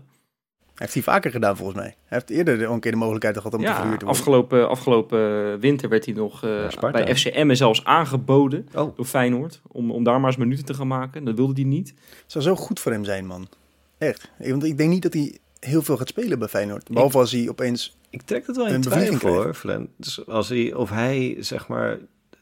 Heeft hij vaker gedaan volgens mij. Hij heeft eerder een keer de mogelijkheid gehad om te Ja, verhuurd te worden. afgelopen, afgelopen winter werd hij nog eh, bij FCM zelfs aangeboden Oh, door Feyenoord. Om, om daar maar eens minuten te gaan maken. Dat wilde hij niet. Het zou zo goed voor hem zijn, man. Echt. Want ik denk niet dat hij heel veel gaat spelen bij Feyenoord. Behalve als hij opeens... ik trek het wel in twijfel hoor, Flem. Dus als hij, of hij, zeg maar,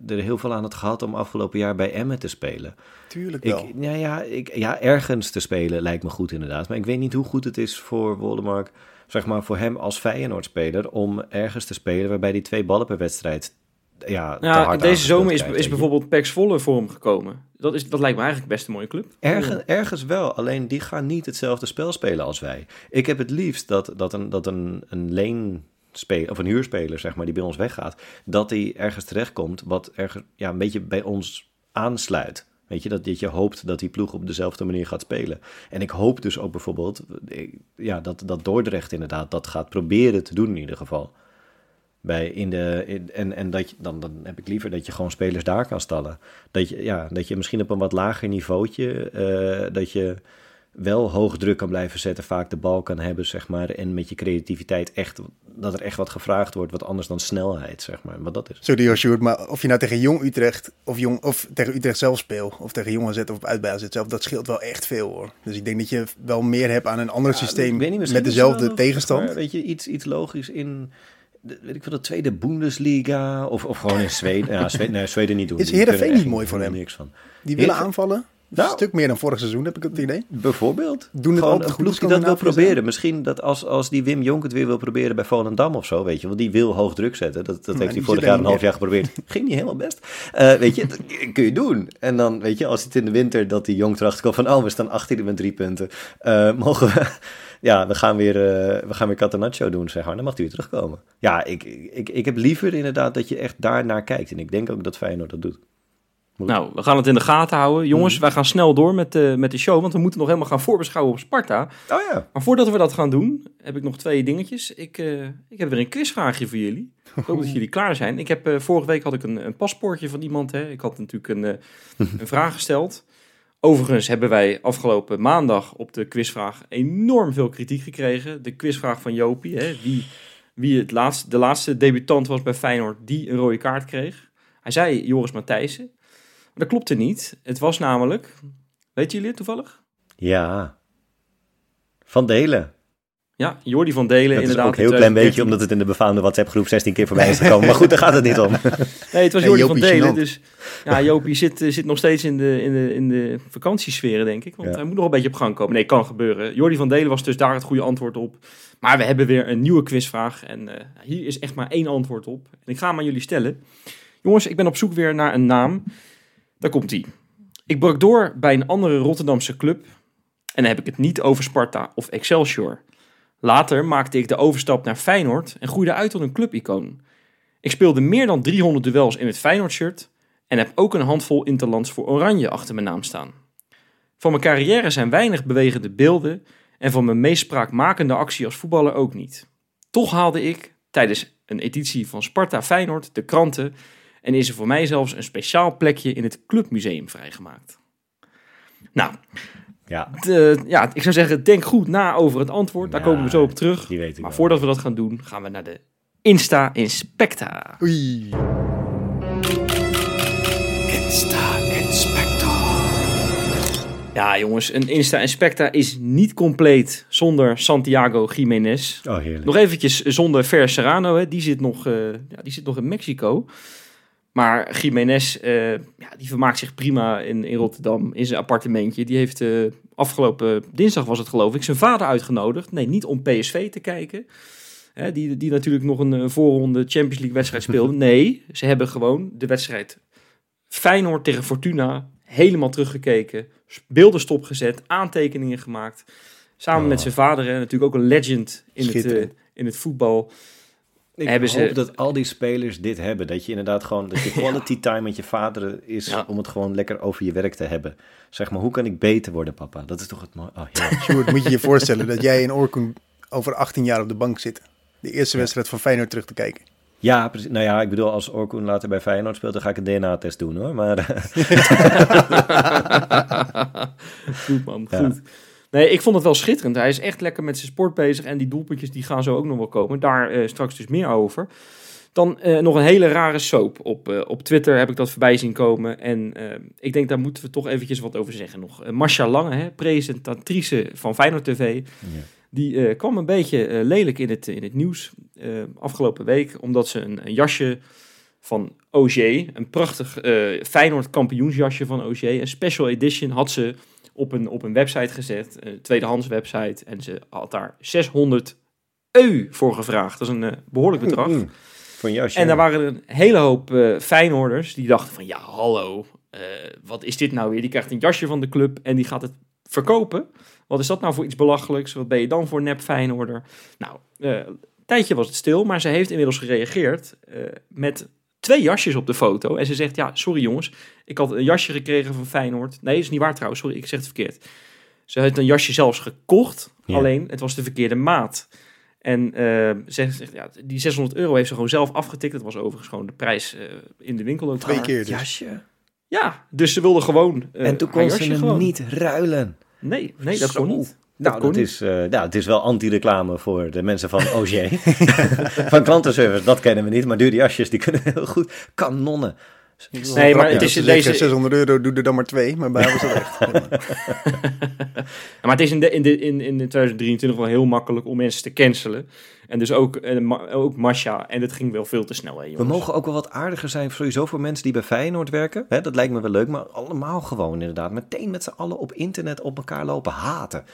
er heel veel aan had gehad om afgelopen jaar bij Emmen te spelen. Tuurlijk wel. Ik, ja, ja, ik, ja, ergens te spelen lijkt me goed inderdaad. Maar ik weet niet hoe goed het is voor Woldemark, zeg maar voor hem als Feyenoord-speler, om ergens te spelen waarbij hij twee ballen per wedstrijd ja, te Ja, hard deze zomer is, krijgt, is bijvoorbeeld Pax Volle voor hem gekomen. Dat, is, dat lijkt me eigenlijk best een mooie club. Ergens, ergens wel, alleen die gaan niet hetzelfde spel spelen als wij. Ik heb het liefst dat, dat een, dat een, een leenspeler, of een huurspeler, zeg maar, die bij ons weggaat, dat die ergens terechtkomt wat ergens, ja, een beetje bij ons aansluit. Weet je, dat, dat je hoopt dat die ploeg op dezelfde manier gaat spelen. En ik hoop dus ook bijvoorbeeld, ja, dat, dat Dordrecht inderdaad dat gaat proberen te doen in ieder geval. Bij in de, en en dat je, dan, dan heb ik liever dat je gewoon spelers daar kan stallen. Dat je, ja, dat je misschien op een wat lager niveautje, eh, dat je wel hoog druk kan blijven zetten, vaak de bal kan hebben, zeg maar. En met je creativiteit echt, dat er echt wat gevraagd wordt, wat anders dan snelheid, zeg maar. Wat dat is. Sorry hoor, Sjoerd, maar of je nou tegen Jong Utrecht of, jong, of tegen Utrecht zelf speelt, of tegen Jong AZ of op uitbij zit zelf, dat scheelt wel echt veel hoor. Dus ik denk dat je wel meer hebt aan een ander Ja, systeem niet, met dezelfde tegenstand. maar weet je, iets, iets logisch in, de, weet ik veel, de tweede Bundesliga, of, of gewoon in Zweden. Ja, Zweden, nee, Zweden niet doen. Is Heerenveen niet mooi voor hem? Niks van. Die willen Heer- aanvallen. Nou. een stuk meer dan vorig seizoen heb ik het idee. Bijvoorbeeld. Doen het Gewoon een ploeg die dat wil proberen. zijn? Misschien dat als, als die Wim Jonk het weer wil proberen bij Volendam of zo, weet je. Want die wil hoog druk zetten. Dat, dat heeft hij die vorig jaar een half jaar geprobeerd. Ging niet helemaal best. Eh, weet je, dat kun je doen. En dan, weet je, als het in de winter dat die Jonk erachter komt van... Oh, we staan achter met drie punten. Eh, mogen we... Ja, we gaan weer, eh we gaan weer Catenaccio doen, zeg maar. Dan mag hij weer terugkomen. Ja, ik, ik, ik heb liever inderdaad dat je echt daar naar kijkt. En ik denk ook dat Feyenoord dat doet. Nou, we gaan het in de gaten houden. Jongens, wij gaan snel door met, de met de show, want we moeten nog helemaal gaan voorbeschouwen op Sparta. Oh ja. Maar voordat we dat gaan doen, heb ik nog twee dingetjes. Ik, eh, ik heb weer een quizvraagje voor jullie. Ik hoop dat jullie klaar zijn. Ik heb, eh, vorige week had ik een, een paspoortje van iemand. Hè. Ik had natuurlijk een, een vraag gesteld. Overigens hebben wij afgelopen maandag op de quizvraag enorm veel kritiek gekregen. De quizvraag van Jopie, hè, wie, wie het laatste, de laatste debutant was bij Feyenoord die een rode kaart kreeg. Hij zei Joris Matthijssen. Dat klopte niet. Het was namelijk, weten jullie het toevallig? Ja. Van Delen. Ja, Jordi van Delen Dat inderdaad. ook een heel klein beetje 2013. omdat het in de befaamde WhatsApp-groep 16 keer voorbij is gekomen. Maar goed, daar gaat het niet om. Nee, het was Jordi van Delen. Dus ja, Jopie zit, eh, zit nog steeds in de, in de, in de vakantiesferen, denk ik. Want Ja. hij moet nog een beetje op gang komen. Nee, kan gebeuren. Jordi van Delen was dus daar het goede antwoord op. Maar we hebben weer een nieuwe quizvraag. En eh, hier is echt maar één antwoord op. En ik ga hem aan jullie stellen. Jongens, ik ben op zoek weer naar een naam. Daar komt hij. Ik brak door bij een andere Rotterdamse club. En dan heb ik het niet over Sparta of Excelsior. Later maakte ik de overstap naar Feyenoord en groeide uit tot een clubicoon. Ik speelde meer dan 300 duels in het Feyenoord-shirt en heb ook een handvol interlands voor Oranje achter mijn naam staan. Van mijn carrière zijn weinig bewegende beelden en van mijn meest spraakmakende actie als voetballer ook niet. Toch haalde ik tijdens een editie van Sparta Feyenoord de kranten en is er voor mij zelfs een speciaal plekje in het clubmuseum vrijgemaakt. Nou, Ja, de- ja, ik zou zeggen, denk goed na over het antwoord. Daar Ja, komen we zo op terug. die weet ik Maar wel. voordat we dat gaan doen, gaan we naar de Insta Inspecta. Oei. Insta Inspector. Ja, jongens, een Insta Inspecta is niet compleet zonder Santiago Jiménez. Oh, heerlijk. Nog eventjes zonder Fer Serrano, hè. Die, zit nog, eh, ja, die zit nog in Mexico. Maar Jiménez, eh, ja, die vermaakt zich prima in, in Rotterdam, in zijn appartementje. Die heeft eh, afgelopen dinsdag, was het geloof ik, zijn vader uitgenodigd. Nee, niet om PSV te kijken. Hè, die, die natuurlijk nog een, voorronde Champions League wedstrijd speelde. Nee, ze hebben gewoon de wedstrijd Feyenoord tegen Fortuna helemaal teruggekeken. Beelden stopgezet, aantekeningen gemaakt. Samen Oh. met zijn vader, hè, natuurlijk ook een legend in het, eh, in het voetbal. Ik Hebben hoop ze- dat al die spelers dit hebben. Dat je inderdaad gewoon, dat je quality time met je vader is Ja. om het gewoon lekker over je werk te hebben. Zeg maar, hoe kan ik beter worden, papa? Dat is toch het mooie. Oh, ja. Sjoerd, moet je je voorstellen dat jij en Orkun over 18 jaar op de bank zitten. De eerste wedstrijd van Feyenoord terug te kijken. ja, precies. Nou ja, ik bedoel, als Orkoen later bij Feyenoord speelt, dan ga ik een DNA-test doen hoor. Maar goed man, Ja. goed. Nee, ik vond het wel schitterend. Hij is echt lekker met zijn sport bezig. En die doelpuntjes die gaan zo ook nog wel komen. Daar eh, straks dus meer over. Dan eh, nog een hele rare soap. Op, eh, op Twitter heb ik dat voorbij zien komen. En ik denk daar moeten we toch eventjes wat over zeggen nog. Marcia Lange, hè, presentatrice van Feyenoord TV. ja. Die kwam een beetje lelijk in het, in het nieuws afgelopen week. Omdat ze een, een jasje van OG, een prachtig Feyenoord kampioensjasje van OG, een special edition, had ze op een, op een website gezet, een tweedehands website. En ze had daar 600 eu voor gevraagd. Dat is een eh, behoorlijk bedrag. Mm, een jasje. En daar waren een hele hoop eh Feyenoorders die dachten van ja, hallo, eh, wat is dit nou weer? Die krijgt een jasje van de club en die gaat het verkopen. Wat is dat nou voor iets belachelijks? Wat ben je dan voor nep Feyenoorder? Nou, een tijdje was het stil, maar ze heeft inmiddels gereageerd met twee jasjes op de foto. En ze zegt, ja, sorry jongens, ik had een jasje gekregen van Feyenoord. Nee, dat is niet waar trouwens, sorry, ik zeg het verkeerd. Ze heeft een jasje zelfs gekocht, Ja. alleen het was de verkeerde maat. En eh, ze zegt, ja, die 600 euro heeft ze gewoon zelf afgetikt. Dat was overigens gewoon de prijs eh, in de winkel. ook Twee keer dus. jasje. Ja, dus ze wilde gewoon eh, en toen haar kon ze hem gewoon. niet ruilen. Nee, nee dat Zo. kon niet. Nou, dat is, eh, ja, het is wel anti-reclame voor de mensen van OG. van klantenservice, dat kennen we niet. Maar dure jasjes, die kunnen heel goed. Kanonnen. Nee, maar het Ja, is zeggen deze... 600 euro, doe er dan maar twee. Maar bij dat echt. Ja, maar het is in, de, in, de, in, in 2023 wel heel makkelijk om mensen te cancelen. En dus ook, Ma- ook Masha. En het ging wel veel te snel, hè, We mogen ook wel wat aardiger zijn, sowieso voor mensen die bij Feyenoord werken. Hè, dat lijkt me wel leuk, maar allemaal gewoon inderdaad. Meteen met z'n allen op internet op elkaar lopen haten.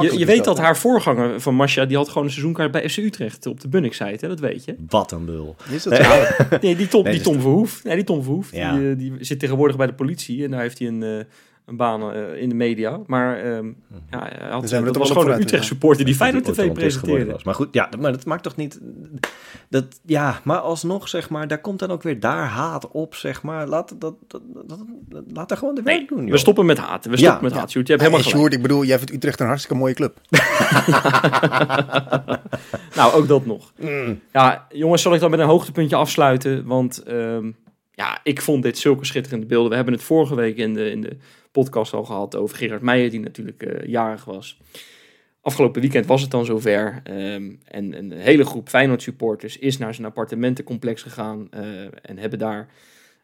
Je, je weet dat haar voorganger van Masha, die had gewoon een seizoenkaart bij FC Utrecht op de Bunnik-site, hè, dat weet je. Wat een bul. Is dat? Nee, die Tom, Nee, die dus- Tom Verhoef, nee, die, Tom Verhoef Ja. die, eh, die zit tegenwoordig bij de politie en daar heeft hij een, eh, een baan eh, in de media. Maar ehm, ja, hij had, Dan zijn we dat er was gewoon een Utrecht supporter die Feyenoord TV presenteerde. was. Maar goed, ja, maar dat maakt toch niet... Dat, ja, maar alsnog, zeg maar, daar komt dan ook weer daar haat op, zeg maar. Laat, dat, dat, dat, dat- laat daar gewoon de werk Nee, doen, joh. we stoppen met haten. We Ja, stoppen met ja. haat. Sjoerd, je hebt Hey, helemaal gelijk. Sjoerd, ik bedoel, jij vindt Utrecht een hartstikke mooie club. Nou, ook dat nog. Mm. Ja, jongens, zal ik dan met een hoogtepuntje afsluiten? Want ehm, ja, ik vond dit zulke schitterende beelden. We hebben het vorige week in de, in de podcast al gehad over Gerard Meijer, die natuurlijk eh, jarig was. Afgelopen weekend was het dan zover. ehm, en een hele groep Feyenoord supporters is naar zijn appartementencomplex gegaan. eh, en hebben daar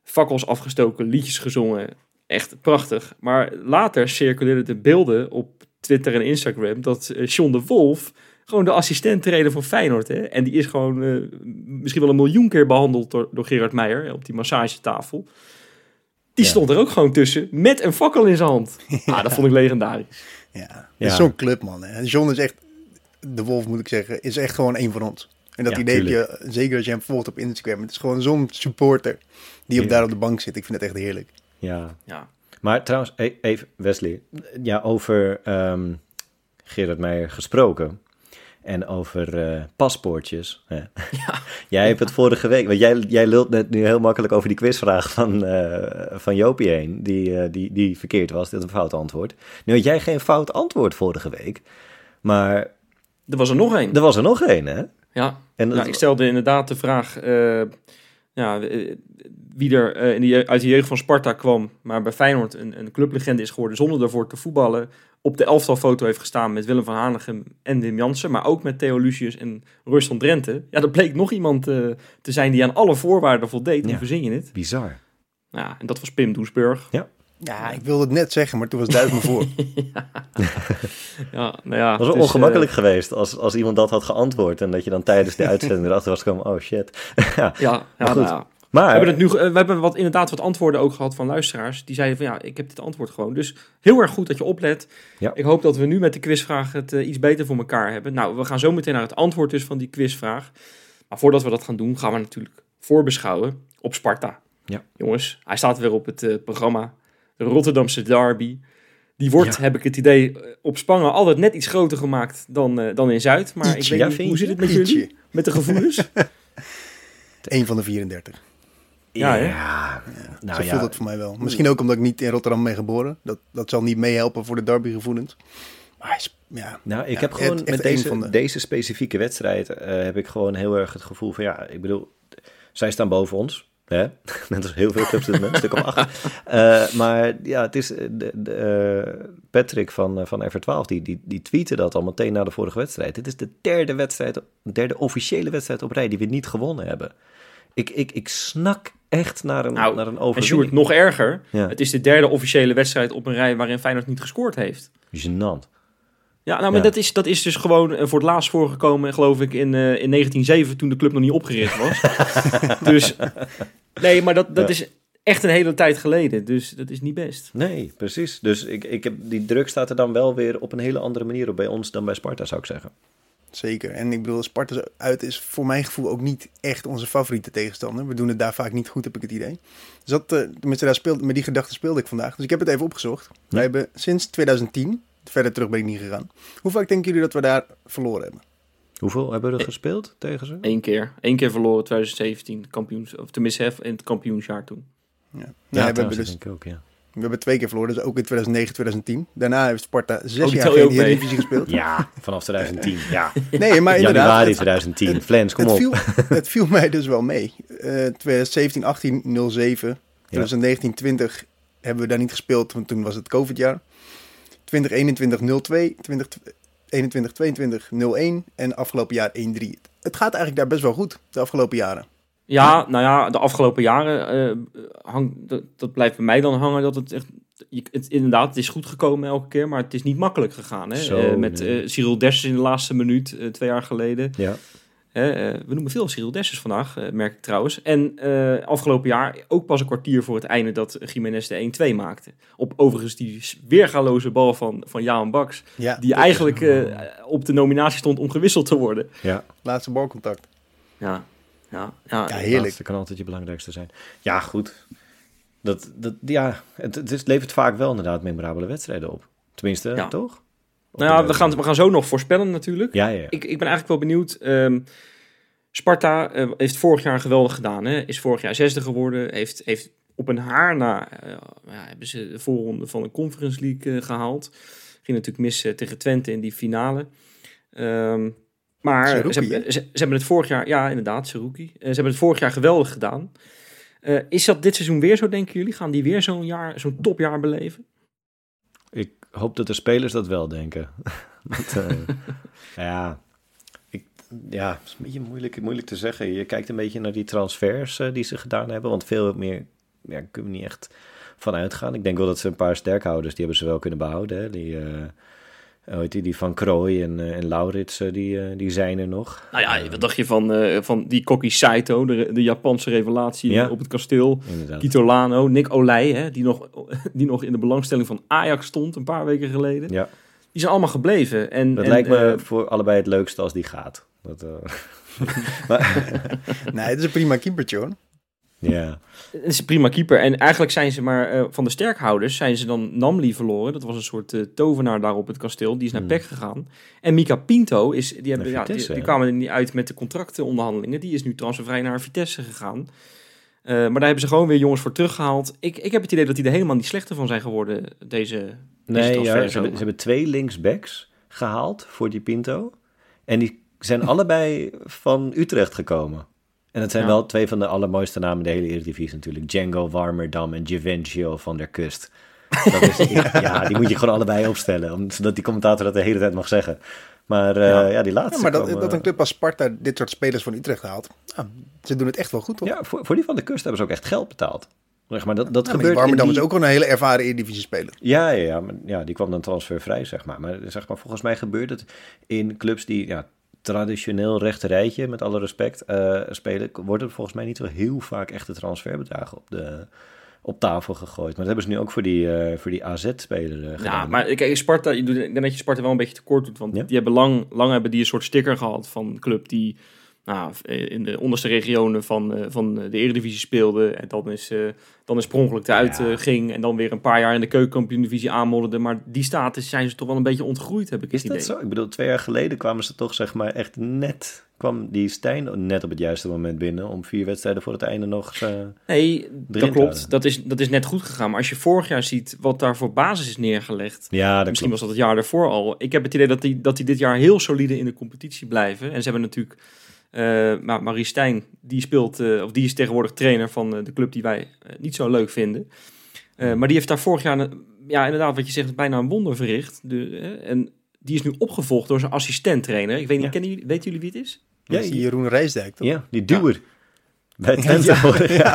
fakkels afgestoken, liedjes gezongen. Echt prachtig. Maar later circuleerden de beelden op Twitter en Instagram dat eh, John de Wolf gewoon de assistent trainer van Feyenoord. Hè? En die is gewoon eh, misschien wel een miljoen keer behandeld door, door Gerard Meijer op die massagetafel. Die Ja. stond er ook gewoon tussen met een fakkel in zijn hand. Ah, dat vond ik legendarisch. Ja, Ja. is zo'n club, man. Hè. John is echt, de Wolf moet ik zeggen, is echt gewoon een van ons. En dat Ja, idee heb je, zeker als je hem volgt op Instagram. Het is gewoon zo'n supporter die op Ja. daar op de bank zit. Ik vind het echt heerlijk. Ja, Ja. Maar trouwens, e- even Wesley, ja, over ehm Gerard Meijer gesproken en over eh, paspoortjes. Hè. jij hebt het vorige week, want jij, jij lult net nu heel makkelijk over die quizvraag van, eh, van Jopie heen, die, eh, die, die verkeerd was, dit een fout antwoord. Nu had jij geen fout antwoord vorige week, maar Er was er nog één. er was er nog één, hè? Ja. En dat- Nou, ik stelde inderdaad de vraag: ja, wie er in de, uit de jeugd van Sparta kwam, maar bij Feyenoord een, een clublegende is geworden zonder daarvoor te voetballen, op de elftalfoto heeft gestaan met Willem van Hanegem en Wim Jansen, maar ook met Theo Lucius en Royston Drenthe. Ja, dat bleek nog iemand eh, te zijn die aan alle voorwaarden voldeed. Hoe Ja. verzin je het? Bizar. Ja, en dat was Pim Doesburg. Ja, ik wilde het net zeggen, maar toen was Duif me voor. Ja, nou ja. Het was wel dus, ongemakkelijk geweest als, als iemand dat had geantwoord en dat je dan tijdens de uitzending erachter was gekomen, oh shit. ja. eh, ja, ja, Maar goed. nou ja. Maar, We hebben, het nu, eh, we hebben wat, inderdaad wat antwoorden ook gehad van luisteraars. Die zeiden van ja, ik heb dit antwoord gewoon. Dus heel erg goed dat je oplet. Ja. Ik hoop dat we nu met de quizvraag het eh, iets beter voor elkaar hebben. Nou, we gaan zo meteen naar het antwoord dus van die quizvraag. Maar voordat we dat gaan doen, gaan we natuurlijk voorbeschouwen op Sparta. Ja. Jongens, hij staat weer op het eh, programma. De Rotterdamse derby. Die wordt, Ja. heb ik het idee, op Spangen altijd net iets groter gemaakt dan, dan in Zuid. Maar ik weet niet, hoe zit het met jullie? Met de gevoelens? Eén van de 34. Ja, ja, nou Zo ja, voelt het voor mij wel. Misschien ook omdat ik niet in Rotterdam ben geboren. Dat, dat zal niet meehelpen voor de derbygevoelens. Maar hij is, ja, Nou, ik Ja, heb gewoon echt- echt met een deze, van de- deze specifieke wedstrijd eh, heb ik gewoon heel erg het gevoel van ja, ik bedoel, zij staan boven ons. Hè? Net als heel veel clubs, dit moment, een stuk of acht. Eh, maar ja, het is eh, de, de, Patrick van, van F12, die, die, die tweette dat al meteen na de vorige wedstrijd. Dit is de derde wedstrijd, derde officiële wedstrijd op rij die we niet gewonnen hebben. Ik, ik, ik snak echt naar een, Nou, naar een En. Sjoerd, nog erger. Ja. Het is de derde officiële wedstrijd op een rij waarin Feyenoord niet gescoord heeft. Gênant. Ja, nou, maar Ja. Dat, is, dat is dus gewoon eh, voor het laatst voorgekomen, geloof ik, in, eh, in 1907, toen de club nog niet opgericht was. dus, nee, maar dat, dat Ja. is echt een hele tijd geleden. Dus dat is niet best. Nee, precies. Dus ik, ik heb, die druk staat er dan wel weer op een hele andere manier op bij ons dan bij Sparta, zou ik zeggen. Zeker. En ik bedoel, Sparta uit is voor mijn gevoel ook niet echt onze favoriete tegenstander. We doen het daar vaak niet goed, heb ik het idee. Dus dat, eh, tenminste, daar speelde, met die gedachte speelde ik vandaag. Dus ik heb het even opgezocht. Wij hebben sinds 2010, verder terug ben ik niet gegaan. Hoe vaak denken jullie dat we daar verloren hebben? Hoeveel hebben we er gespeeld tegen ze? Eén keer. Eén keer verloren 2017, kampioens, of tenminste in het kampioensjaar toen. Ja. Ja, we, hebben dus, denk ik ook, ja. We hebben twee keer verloren, dus ook in 2009, 2010. Daarna heeft Sparta zes Oh, jaar geen. Eredivisie gespeeld. Ja, vanaf 2010. Ja. Nee, maar inderdaad. Januari het- 2010. Flens, kom het, op. viel, het viel mij dus wel mee. Eh 2017, 18, 07. 2019, 20 hebben we daar niet gespeeld, want toen was het COVID-jaar. 2021, 02. 2021, 22, 01. En afgelopen jaar 1-3. Het gaat eigenlijk daar best wel goed, de afgelopen jaren. Ja, nou ja, de afgelopen jaren eh, hang, dat, dat blijft bij mij dan hangen dat het echt... je- Het, inderdaad, het is goed gekomen elke keer, maar het is niet makkelijk gegaan. Hè? Zo, Eh, met nee. eh, Cyril Dessers in de laatste minuut, twee jaar geleden. Ja. Hè, we noemen veel Cyril Dessers vandaag, merk ik trouwens. En eh, afgelopen jaar ook pas een kwartier voor het einde dat Jiménez de 1-2 maakte. Op overigens die weergaloze bal van, van Jaan Baks. Ja, Die eigenlijk eh, op de nominatie stond om gewisseld te worden. ja. laatste balcontact. Ja, ja, ja. Ja, heerlijk. Dat kan altijd je belangrijkste zijn. Ja, goed. Dat, dat, ja, het, levert vaak wel inderdaad memorabele wedstrijden op. Tenminste, Ja. toch? Nou ja, we gaan, we gaan zo nog voorspellen natuurlijk. Ja, ja. ja. Ik, ik ben eigenlijk wel benieuwd. ehm, Sparta eh, heeft vorig jaar geweldig gedaan. Hè? Is vorig jaar zesde geworden. Heeft, heeft op een haar na eh, ja, hebben ze de voorronde van de Conference League eh, gehaald. Ging natuurlijk mis tegen Twente in die finale. Ehm, maar ze, hebben, ze, ze hebben het vorig jaar, ja inderdaad, Seruki. Eh, ze hebben het vorig jaar geweldig gedaan. Eh, is dat dit seizoen weer zo, denken jullie? Gaan die weer zo'n jaar, zo'n topjaar beleven? Ik hoop dat de spelers dat wel denken. Want, eh, ja, ik, ja, het is een beetje moeilijk, moeilijk te zeggen. Je kijkt een beetje naar die transfers eh, die ze gedaan hebben. Want veel meer ja, kunnen we niet echt van uitgaan. Ik denk wel dat ze een paar sterkhouders, die hebben ze wel kunnen behouden. Hè? Die, eh, heet die, die Van Krooi en, eh, en Laurits, eh, die, eh, die zijn er nog. Nou ja, wat dacht je van, eh, van die Koki Saito, de, de Japanse revelatie Ja. op het kasteel? Inderdaad. Kito Lano, Nick Olij, hè, die, nog, die nog in de belangstelling van Ajax stond een paar weken geleden. Ja, Die zijn allemaal gebleven. En, dat en, lijkt me voor allebei het leukste als die gaat. Dat, eh, maar, Nee, het is een prima keepertje hoor. Ja. het is een prima keeper. En eigenlijk zijn ze maar eh, van de sterkhouders zijn ze dan Namli verloren. Dat was een soort eh, tovenaar daar op het kasteel. Die is naar Hmm. PEC gegaan. En Mika Pinto is, die, hebben, ja, die, Vitesse, die hè? kwamen er niet uit met de contractenonderhandelingen. Die is nu transfervrij naar Vitesse gegaan. Eh, maar daar hebben ze gewoon weer jongens voor teruggehaald. Ik, ik heb het idee dat die er helemaal niet slechter van zijn geworden, deze, Nee, transfer ja, ze, hebben, zomaar. ze hebben twee linksbacks gehaald voor die Pinto. En die zijn allebei van Utrecht gekomen. En het zijn Ja. wel twee van de allermooiste namen de hele Eredivisie natuurlijk. Django Warmerdam en Givenchy van der Kust. Dat is, ja. die moet je gewoon allebei opstellen, om- zodat die commentator dat de hele tijd mag zeggen. Maar eh, Ja. ja. die laatste maar dat, dat eh, een club als Sparta dit soort spelers van Utrecht haalt, ze doen het echt wel goed, toch? Ja, voor, voor die van de Kust hebben ze ook echt geld betaald. Zeg maar, dat, dat Ja, maar die gebeurt is ook wel een hele ervaren Eredivisie-speler. Ja, ja, ja, maar, ja, die kwam dan transfervrij, zeg maar. Maar, zeg maar volgens mij gebeurt het in clubs die ja, traditioneel rechterrijtje, met alle respect, eh, spelen, worden volgens mij niet zo heel vaak echte transferbedragen op, de, op tafel gegooid. Maar dat hebben ze nu ook voor die, eh, voor die AZ-speler Ja, gedaan. maar kijk, Sparta, ik denk dat je Sparta wel een beetje tekort doet. Want Ja. die hebben lang, lang hebben die een soort sticker gehad van club die nou, in de onderste regionen van, eh, van de Eredivisie speelde. En dan is, eh dan is per ongeluk eruit Ja. eh, ging. En dan weer een paar jaar in de keukenkampioen-divisie aanmodderde. Maar die status zijn ze toch wel een beetje ontgroeid, heb ik Is het dat idee. zo? Ik bedoel, twee jaar geleden kwamen ze toch zeg maar echt net... kwam die Stijn net op het juiste moment binnen... om vier wedstrijden voor het einde nog... eh, Nee, dat klopt. Dat is, dat is net goed gegaan. Maar als je vorig jaar ziet wat daar voor basis is neergelegd. ja, dat Misschien klopt. was dat het jaar daarvoor al. Ik heb het idee dat die, dat die dit jaar heel solide in de competitie blijven. En ze hebben natuurlijk... eh maar Marie Stijn, die speelt, eh, of die is tegenwoordig trainer van eh, de club die wij niet zo leuk vinden. Eh, maar die heeft daar vorig jaar, ja inderdaad wat je zegt, bijna een wonder verricht. De, en die is nu opgevolgd door zijn assistent-trainer. Ik weet niet, Ja. kennen jullie, weten jullie wie het is? Ja, is Jeroen Rijsdijk, toch? Ja, die duwer. Bij Twente. Ja.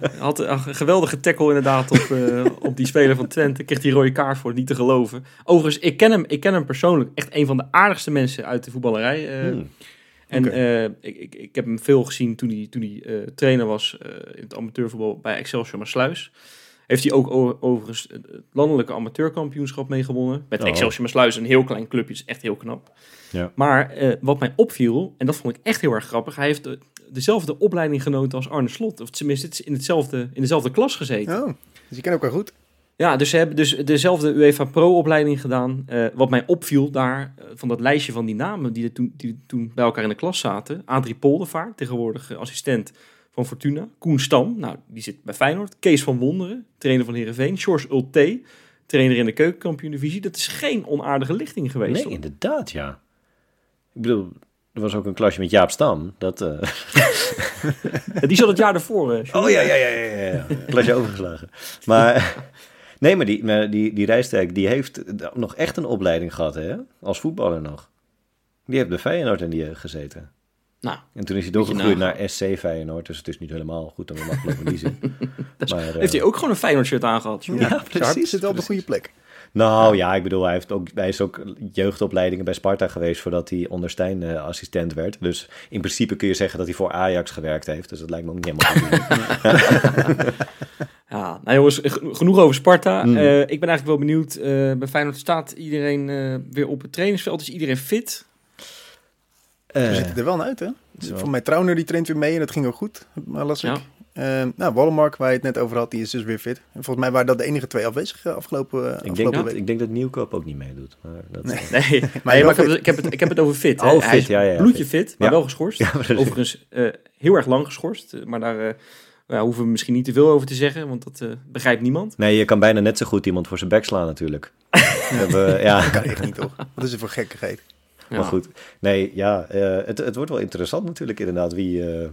Hij had een geweldige tackle inderdaad op, eh, op die speler van Twente. Kreeg die rode kaart voor, niet te geloven. Overigens, ik ken hem, ik ken hem persoonlijk. Echt een van de aardigste mensen uit de voetballerij. eh, Hmm. En eh, ik, ik, ik heb hem veel gezien toen hij, toen hij eh, trainer was eh, in het amateurvoetbal bij Excelsior Maasluis. Heeft hij ook overigens het landelijke amateurkampioenschap meegewonnen. Met Oh. Excelsior Maasluis, een heel klein clubje, is echt heel knap. Ja. Maar wat mij opviel, en dat vond ik echt heel erg grappig, hij heeft de- dezelfde opleiding genoten als Arne Slot. Of tenminste, in, hetzelfde, in dezelfde klas gezeten. Oh, dus je kent elkaar goed. Ja, dus ze hebben dus dezelfde UEFA Pro-opleiding gedaan. Eh, wat mij opviel daar, eh, van dat lijstje van die namen die, er toen, die toen bij elkaar in de klas zaten. Adrie Poldervaart, tegenwoordig eh, assistent van Fortuna. Koen Stam, nou, die zit bij Feyenoord. Kees van Wonderen, trainer van Heerenveen. George Ulte, trainer in de keukenkampioen-divisie. Dat is geen onaardige lichting geweest. Nee, inderdaad, ja. Ik bedoel, er was ook een klasje met Jaap Stam. Dat, Die zat het jaar daarvoor. Oh ja, ja, ja, ja. ja. Klasje overgeslagen. Maar nee, maar die, maar die, die Rijstijk, die heeft nog echt een opleiding gehad, hè? Als voetballer nog. Die heeft bij Feyenoord in die jeugd gezeten. Nou, En toen is hij doorgegroeid naar SC Feyenoord. Dus het is niet helemaal goed om hem makkelijk in die zin. maar, eh, heeft hij ook gewoon een Feyenoord-shirt aangehad. Sjoerd? Ja, hart precies, zit wel op de goede plek. Nou ja, ik bedoel, hij, heeft ook, hij is ook jeugdopleidingen bij Sparta geweest voordat hij onder Stijn eh, assistent werd. Dus in principe kun je zeggen dat hij voor Ajax gewerkt heeft. Dus dat lijkt me ook niet helemaal goed. Ja, nou jongens, genoeg over Sparta. Mm. Eh, ik ben eigenlijk wel benieuwd. eh, bij Feyenoord staat iedereen eh, weer op het trainingsveld. Is iedereen fit? We zitten er wel uit, hè? Voor mij Trauner die traint weer mee en dat ging ook goed, maar las ik. Ja. Eh, nou, Wallenmark, waar je het net over had, die is dus weer fit. En volgens mij waren dat de enige twee afwezig eh, afgelopen, eh, ik, denk afgelopen dat, week. ik denk dat Nieuwkoop ook niet meedoet. Maar dat, Nee. Nee, nee, Maar ik, heb, fit. ik, heb het, ik heb het over fit. hè. Oh, Hij fit, is ja, ja, bloedje fit, maar Ja. wel geschorst. Overigens eh, heel erg lang geschorst. Maar daar eh, ja, hoeven we misschien niet te veel over te zeggen, want dat begrijpt niemand. Nee, je kan bijna net zo goed iemand voor zijn bek slaan natuurlijk. We hebben, ja, Dat kan echt niet, toch? Wat is er voor gekkigheid? Ja. maar goed. Nee, ja, eh, het, het wordt wel interessant natuurlijk inderdaad wie, eh,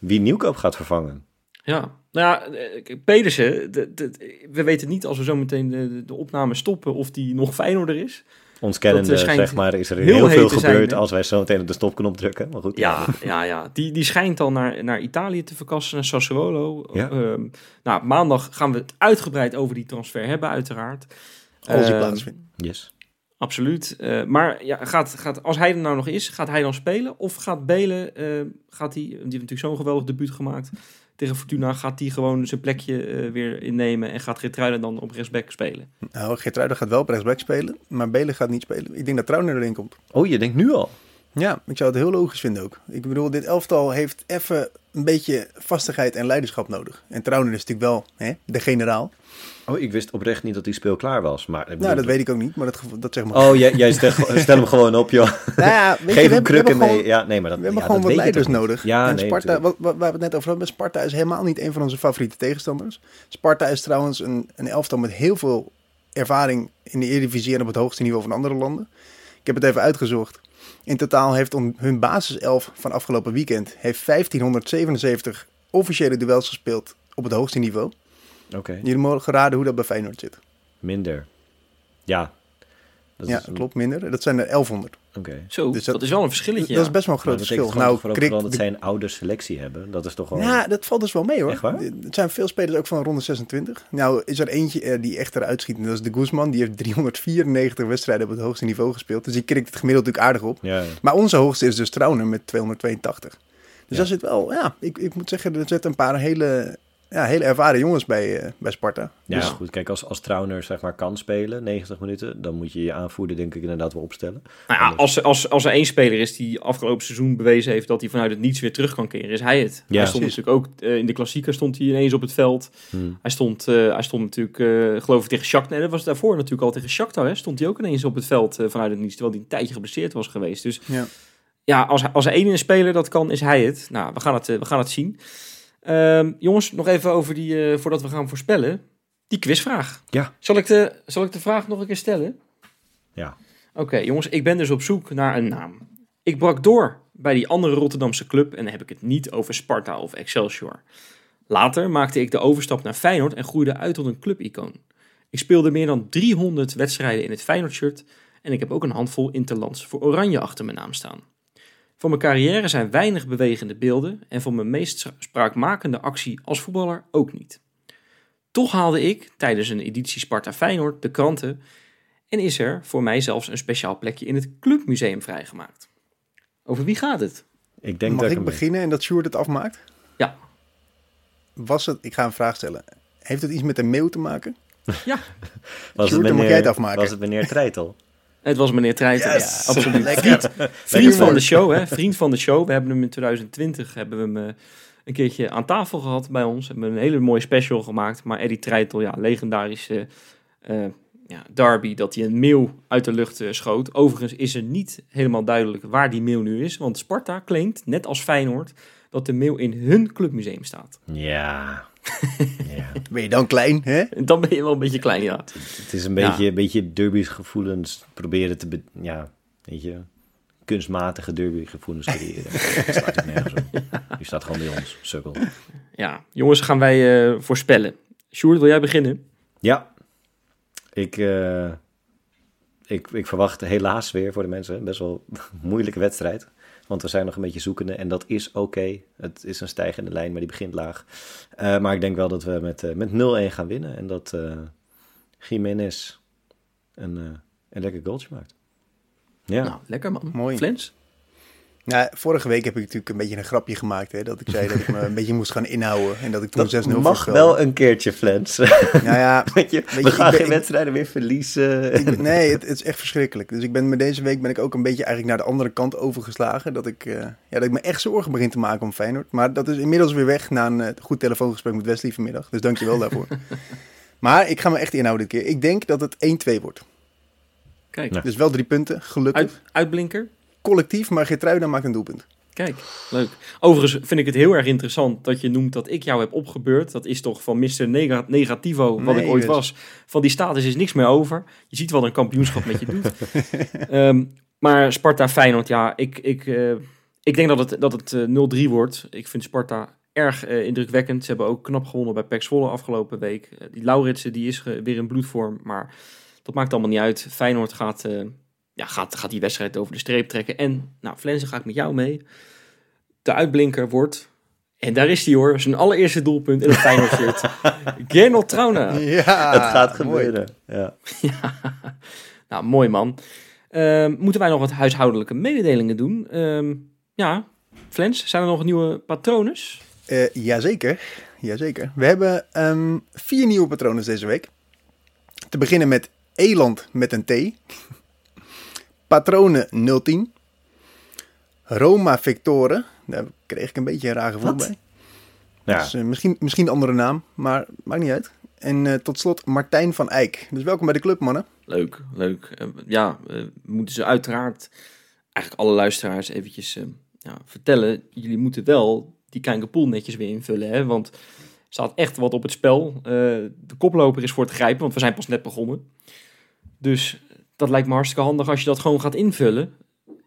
wie Nieuwkoop gaat vervangen. Ja, nou ja, eh, Pedersen, de- de- we weten niet als we zo meteen de, de, opname stoppen of die nog Feyenoorder is. Ons kennende, eh, zeg maar, is er heel heel, veel gebeurd als wij zo meteen op de stopknop drukken. Maar goed. Ja, ja, ja. Die, die schijnt al naar, naar Italië te verkassen, naar Sassuolo. Ja. Ehm, nou, maandag gaan we het uitgebreid over die transfer hebben, uiteraard. Als die Ehm, plaatsvindt. Yes. Absoluut. Eh, maar ja, gaat, gaat, als hij er nou nog is, gaat hij dan spelen? Of gaat Belen, eh, gaat hij, die heeft natuurlijk zo'n geweldig debuut gemaakt tegen Fortuna, gaat hij gewoon zijn plekje eh, weer innemen en gaat Geertruiden dan op rechtsback spelen? Nou, Geertruiden gaat wel op rechtsback spelen, maar Belen gaat niet spelen. Ik denk dat Trauner erin komt. Oh, je denkt nu al? Ja, ik zou het heel logisch vinden ook. Ik bedoel, dit elftal heeft even een beetje vastigheid en leiderschap nodig. En Trauner is natuurlijk wel hè, de generaal. Oh, ik wist oprecht niet dat hij speelklaar was. Maar, Nou, dat weet ik ook niet, maar dat, dat zeg maar. Oh, jij, jij stel, stel hem gewoon op, joh. Nou ja, weet je, we Geef hem krukken mee. gewoon- Ja, nee, maar dat, We hebben ja, gewoon dat wat leiders nodig. Ja, en nee, Sparta, wat, waar we het net over hadden, Sparta is helemaal niet een van onze favoriete tegenstanders. Sparta is trouwens een, een elftal met heel veel ervaring in de Eredivisie en op het hoogste niveau van andere landen. Ik heb het even uitgezocht. In totaal heeft hun basiself van afgelopen weekend heeft 1577 officiële duels gespeeld op het hoogste niveau. Oké, Jullie mogen raden hoe dat bij Feyenoord zit. minder. Ja. Dat ja, is klopt, minder. Dat zijn er 1100. Oké. Zo, Dus dat, dat- is wel een verschilletje. Dat is best wel een groot dat betekent verschil. gewoon Nou, vooral Krik, dat zij een oude selectie hebben. Dat is toch wel... Ja, dat valt dus wel mee hoor. Echt waar? Het zijn veel spelers ook van ronde 26. Nou is er eentje eh, die echt eruit schiet. En dat is de Guzman. Die heeft 394 wedstrijden op het hoogste niveau gespeeld. Dus die krikt het gemiddeld natuurlijk aardig op. Ja, ja. Maar onze hoogste is dus Trauner met 282. Dus Ja. daar zit wel, ja, ik, ik moet zeggen, er zitten een paar hele, ja, hele ervaren jongens bij, eh, bij Sparta. Ja, Dus- goed. Kijk, als, als Trauner zeg maar kan spelen, 90 minuten, dan moet je je aanvoerder denk ik inderdaad wel opstellen. Nou ja, als, als, als er één speler is die afgelopen seizoen bewezen heeft dat hij vanuit het niets weer terug kan keren, is hij het. Ja, hij stond precies. natuurlijk ook eh, in de klassieker stond hij ineens op het veld. Hmm. Hij stond, eh, hij stond natuurlijk, eh, geloof ik, tegen Shakhtar. Nee, dat was daarvoor natuurlijk al tegen Shakhtar. Hè? Stond hij ook ineens op het veld vanuit het niets, terwijl hij een tijdje geblesseerd was geweest. Dus Ja. ja, als, als er één in een speler dat kan, is hij het. Nou, we gaan het, we gaan het zien. Ehm, jongens, nog even over die, eh, voordat we gaan voorspellen, die quizvraag. Ja. Zal ik, de, zal ik de vraag nog een keer stellen? Ja. Oké, jongens, ik ben dus op zoek naar een naam. Ik brak door bij die andere Rotterdamse club en dan heb ik het niet over Sparta of Excelsior. Later maakte ik de overstap naar Feyenoord en groeide uit tot een clubicoon. Ik speelde meer dan 300 wedstrijden in het Feyenoord-shirt en ik heb ook een handvol interlands voor Oranje achter mijn naam staan. Van mijn carrière zijn weinig bewegende beelden en van mijn meest spraakmakende actie als voetballer ook niet. Toch haalde ik tijdens een editie Sparta Feyenoord de kranten en is er voor mij zelfs een speciaal plekje in het clubmuseum vrijgemaakt. Over wie gaat het? Ik denk Mag dat ik beginnen en dat Sjoerd het afmaakt? Ja. Was het, ik ga een vraag stellen. Heeft het iets met een mail te maken? Was Sjoerd, het dan mag meneer, jij het afmaken. Was het meneer Treitel? Het was meneer Treiter. Yes! Ja, absoluut. Lekker. Vriend, vriend van de show, hè? Vriend van de show. We hebben hem in 2020 hebben we hem, eh, een keertje aan tafel gehad bij ons. We hebben een hele mooie special gemaakt. Maar Eddie Treitel, ja, legendarische eh, ja, derby, dat hij een mail uit de lucht eh, schoot. Overigens is er niet helemaal duidelijk waar die mail nu is. Want Sparta claimt, net als Feyenoord, dat de mail in hun clubmuseum staat. Ja. Ja. Ben je dan klein, hè? Dan ben je wel een beetje klein, ja. Het is een beetje, een beetje derby's gevoelens proberen te... be- ja, weet je... Kunstmatige derby gevoelens creëren. Dat slaat ook nergens op. Die staat gewoon bij ons, sukkel. Ja, jongens, gaan wij eh, voorspellen. Sjoerd, wil jij beginnen? Ja, ik, eh, ik, ik verwacht helaas weer voor de mensen best wel een moeilijke wedstrijd. Want we zijn nog een beetje zoekende en dat is oké. Het is een stijgende lijn, maar die begint laag. Eh, maar ik denk wel dat we met, eh, met 0-1 gaan winnen. En dat eh Jiménez een, eh, een lekker goaltje maakt. Ja, Nou, lekker man. Mooi. Flens? Nou, vorige week heb ik natuurlijk een beetje een grapje gemaakt. Hè, dat ik zei dat ik me een beetje moest gaan inhouden. En dat ik toen 6-0 dat mag voorspelde. wel een keertje, Flens. Nou ja, Weet je, Weet we je, gaan ik ben- geen ik- wedstrijden meer verliezen. ik nee, het, het is echt verschrikkelijk. Dus ik ben met deze week ben ik ook een beetje eigenlijk naar de andere kant overgeslagen. Dat ik, eh, ja, dat ik me echt zorgen begin te maken om Feyenoord. Maar dat is inmiddels weer weg na een eh, goed telefoongesprek met Wesley vanmiddag. Dus dankjewel daarvoor. maar ik ga me echt inhouden dit keer. Ik denk dat het 1-2 wordt. Kijk, Ja. Dus wel drie punten, gelukkig. uit, uitblinker. Collectief, maar Geertruida maakt een doelpunt. Kijk, leuk. Overigens vind ik het heel erg interessant dat je noemt dat ik jou heb opgebeurd. Dat is toch van Mr. Nega Negativo, wat Nee, ik ooit dus. was. Van die status is niks meer over. Je ziet wat een kampioenschap met je doet. Ehm, maar Sparta Feyenoord, ja, ik, ik, eh, ik denk dat het, dat het eh, 0-3 wordt. Ik vind Sparta erg eh, indrukwekkend. Ze hebben ook knap gewonnen bij PEC Zwolle afgelopen week. Eh, die Lauritsen, die is eh, weer in bloedvorm, maar dat maakt allemaal niet uit. Feyenoord gaat, eh, ja, gaat, gaat die wedstrijd over de streep trekken. En, nou, Flensen ga ik met jou mee. De uitblinker wordt, en daar is hij hoor, zijn allereerste doelpunt in het Feyenoord shirt. Gernot Trauna. Ja, het gaat gebeuren. Ja. Nou, mooi man. Ehm, moeten wij nog wat huishoudelijke mededelingen doen? Ehm, ja, Flens, zijn er nog nieuwe patronen? Eh, jazeker, jazeker. We hebben ehm, vier nieuwe patronen deze week. Te beginnen met Eland met een T. Patronen 010. Roma Victoren. Daar kreeg ik een beetje een raar gevoel Wat? bij. Ja. Dus, eh, misschien, misschien een andere naam, maar maakt niet uit. En eh, tot slot Martijn van Eyck. Dus welkom bij de club, mannen. Leuk, leuk. Eh, ja, we moeten ze uiteraard, eigenlijk alle luisteraars eventjes eh, ja, vertellen. Jullie moeten wel die Kijkerpool netjes weer invullen, hè? want er staat echt wat op het spel. Eh, de koploper is voor het grijpen, want we zijn pas net begonnen. Dus dat lijkt me hartstikke handig als je dat gewoon gaat invullen.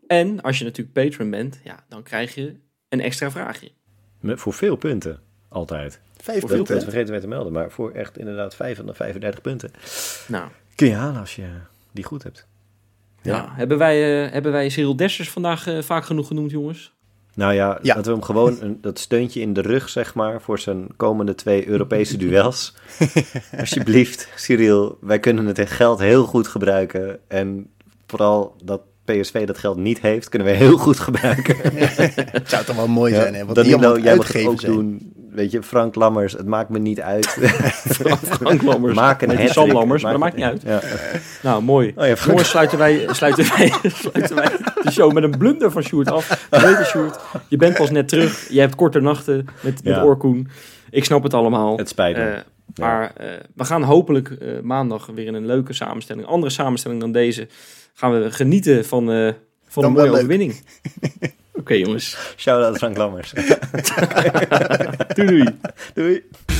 En als je natuurlijk patron bent, ja, dan krijg je een extra vraagje. Met, voor veel punten, altijd. Vijf Voor punten. dat vergeten wij te melden, maar voor echt inderdaad 5 van de 35 punten. Nou, Kun je halen als je die goed hebt. ja. Hebben, wij, eh, hebben wij Cyril Dessers vandaag eh, vaak genoeg genoemd, jongens? Nou ja, Ja. laten we hem gewoon een, dat steuntje in de rug, zeg maar, voor zijn komende twee Europese duels. Alsjeblieft, Cyril, wij kunnen het geld heel goed gebruiken. En vooral dat PSV dat geld niet heeft, kunnen we heel goed gebruiken. Het zou toch wel mooi zijn, hè? Wat Danilo, allemaal jij mag het ook zijn. doen. Weet je, Frank Lammers, het maakt me niet uit. Frank Lammers. Maak een hat-trick. Sam Lammers, maar dat Maak maakt niet uit. Ja. Nou, mooi. Oh ja, sluiten wij, sluiten, wij, sluiten wij de show met een blunder van Sjoerd af. Weet je, Sjoerd, je bent pas net terug. Je hebt korte nachten met, met Ja. Orkoen. Ik snap het allemaal. Het spijt me. Eh, maar eh, we gaan hopelijk eh, maandag weer in een leuke samenstelling, andere samenstelling dan deze, gaan we genieten van, eh, van Dan een mooie overwinning. Oké jongens, Shout-out Frank Lammers. doei doei. Doei.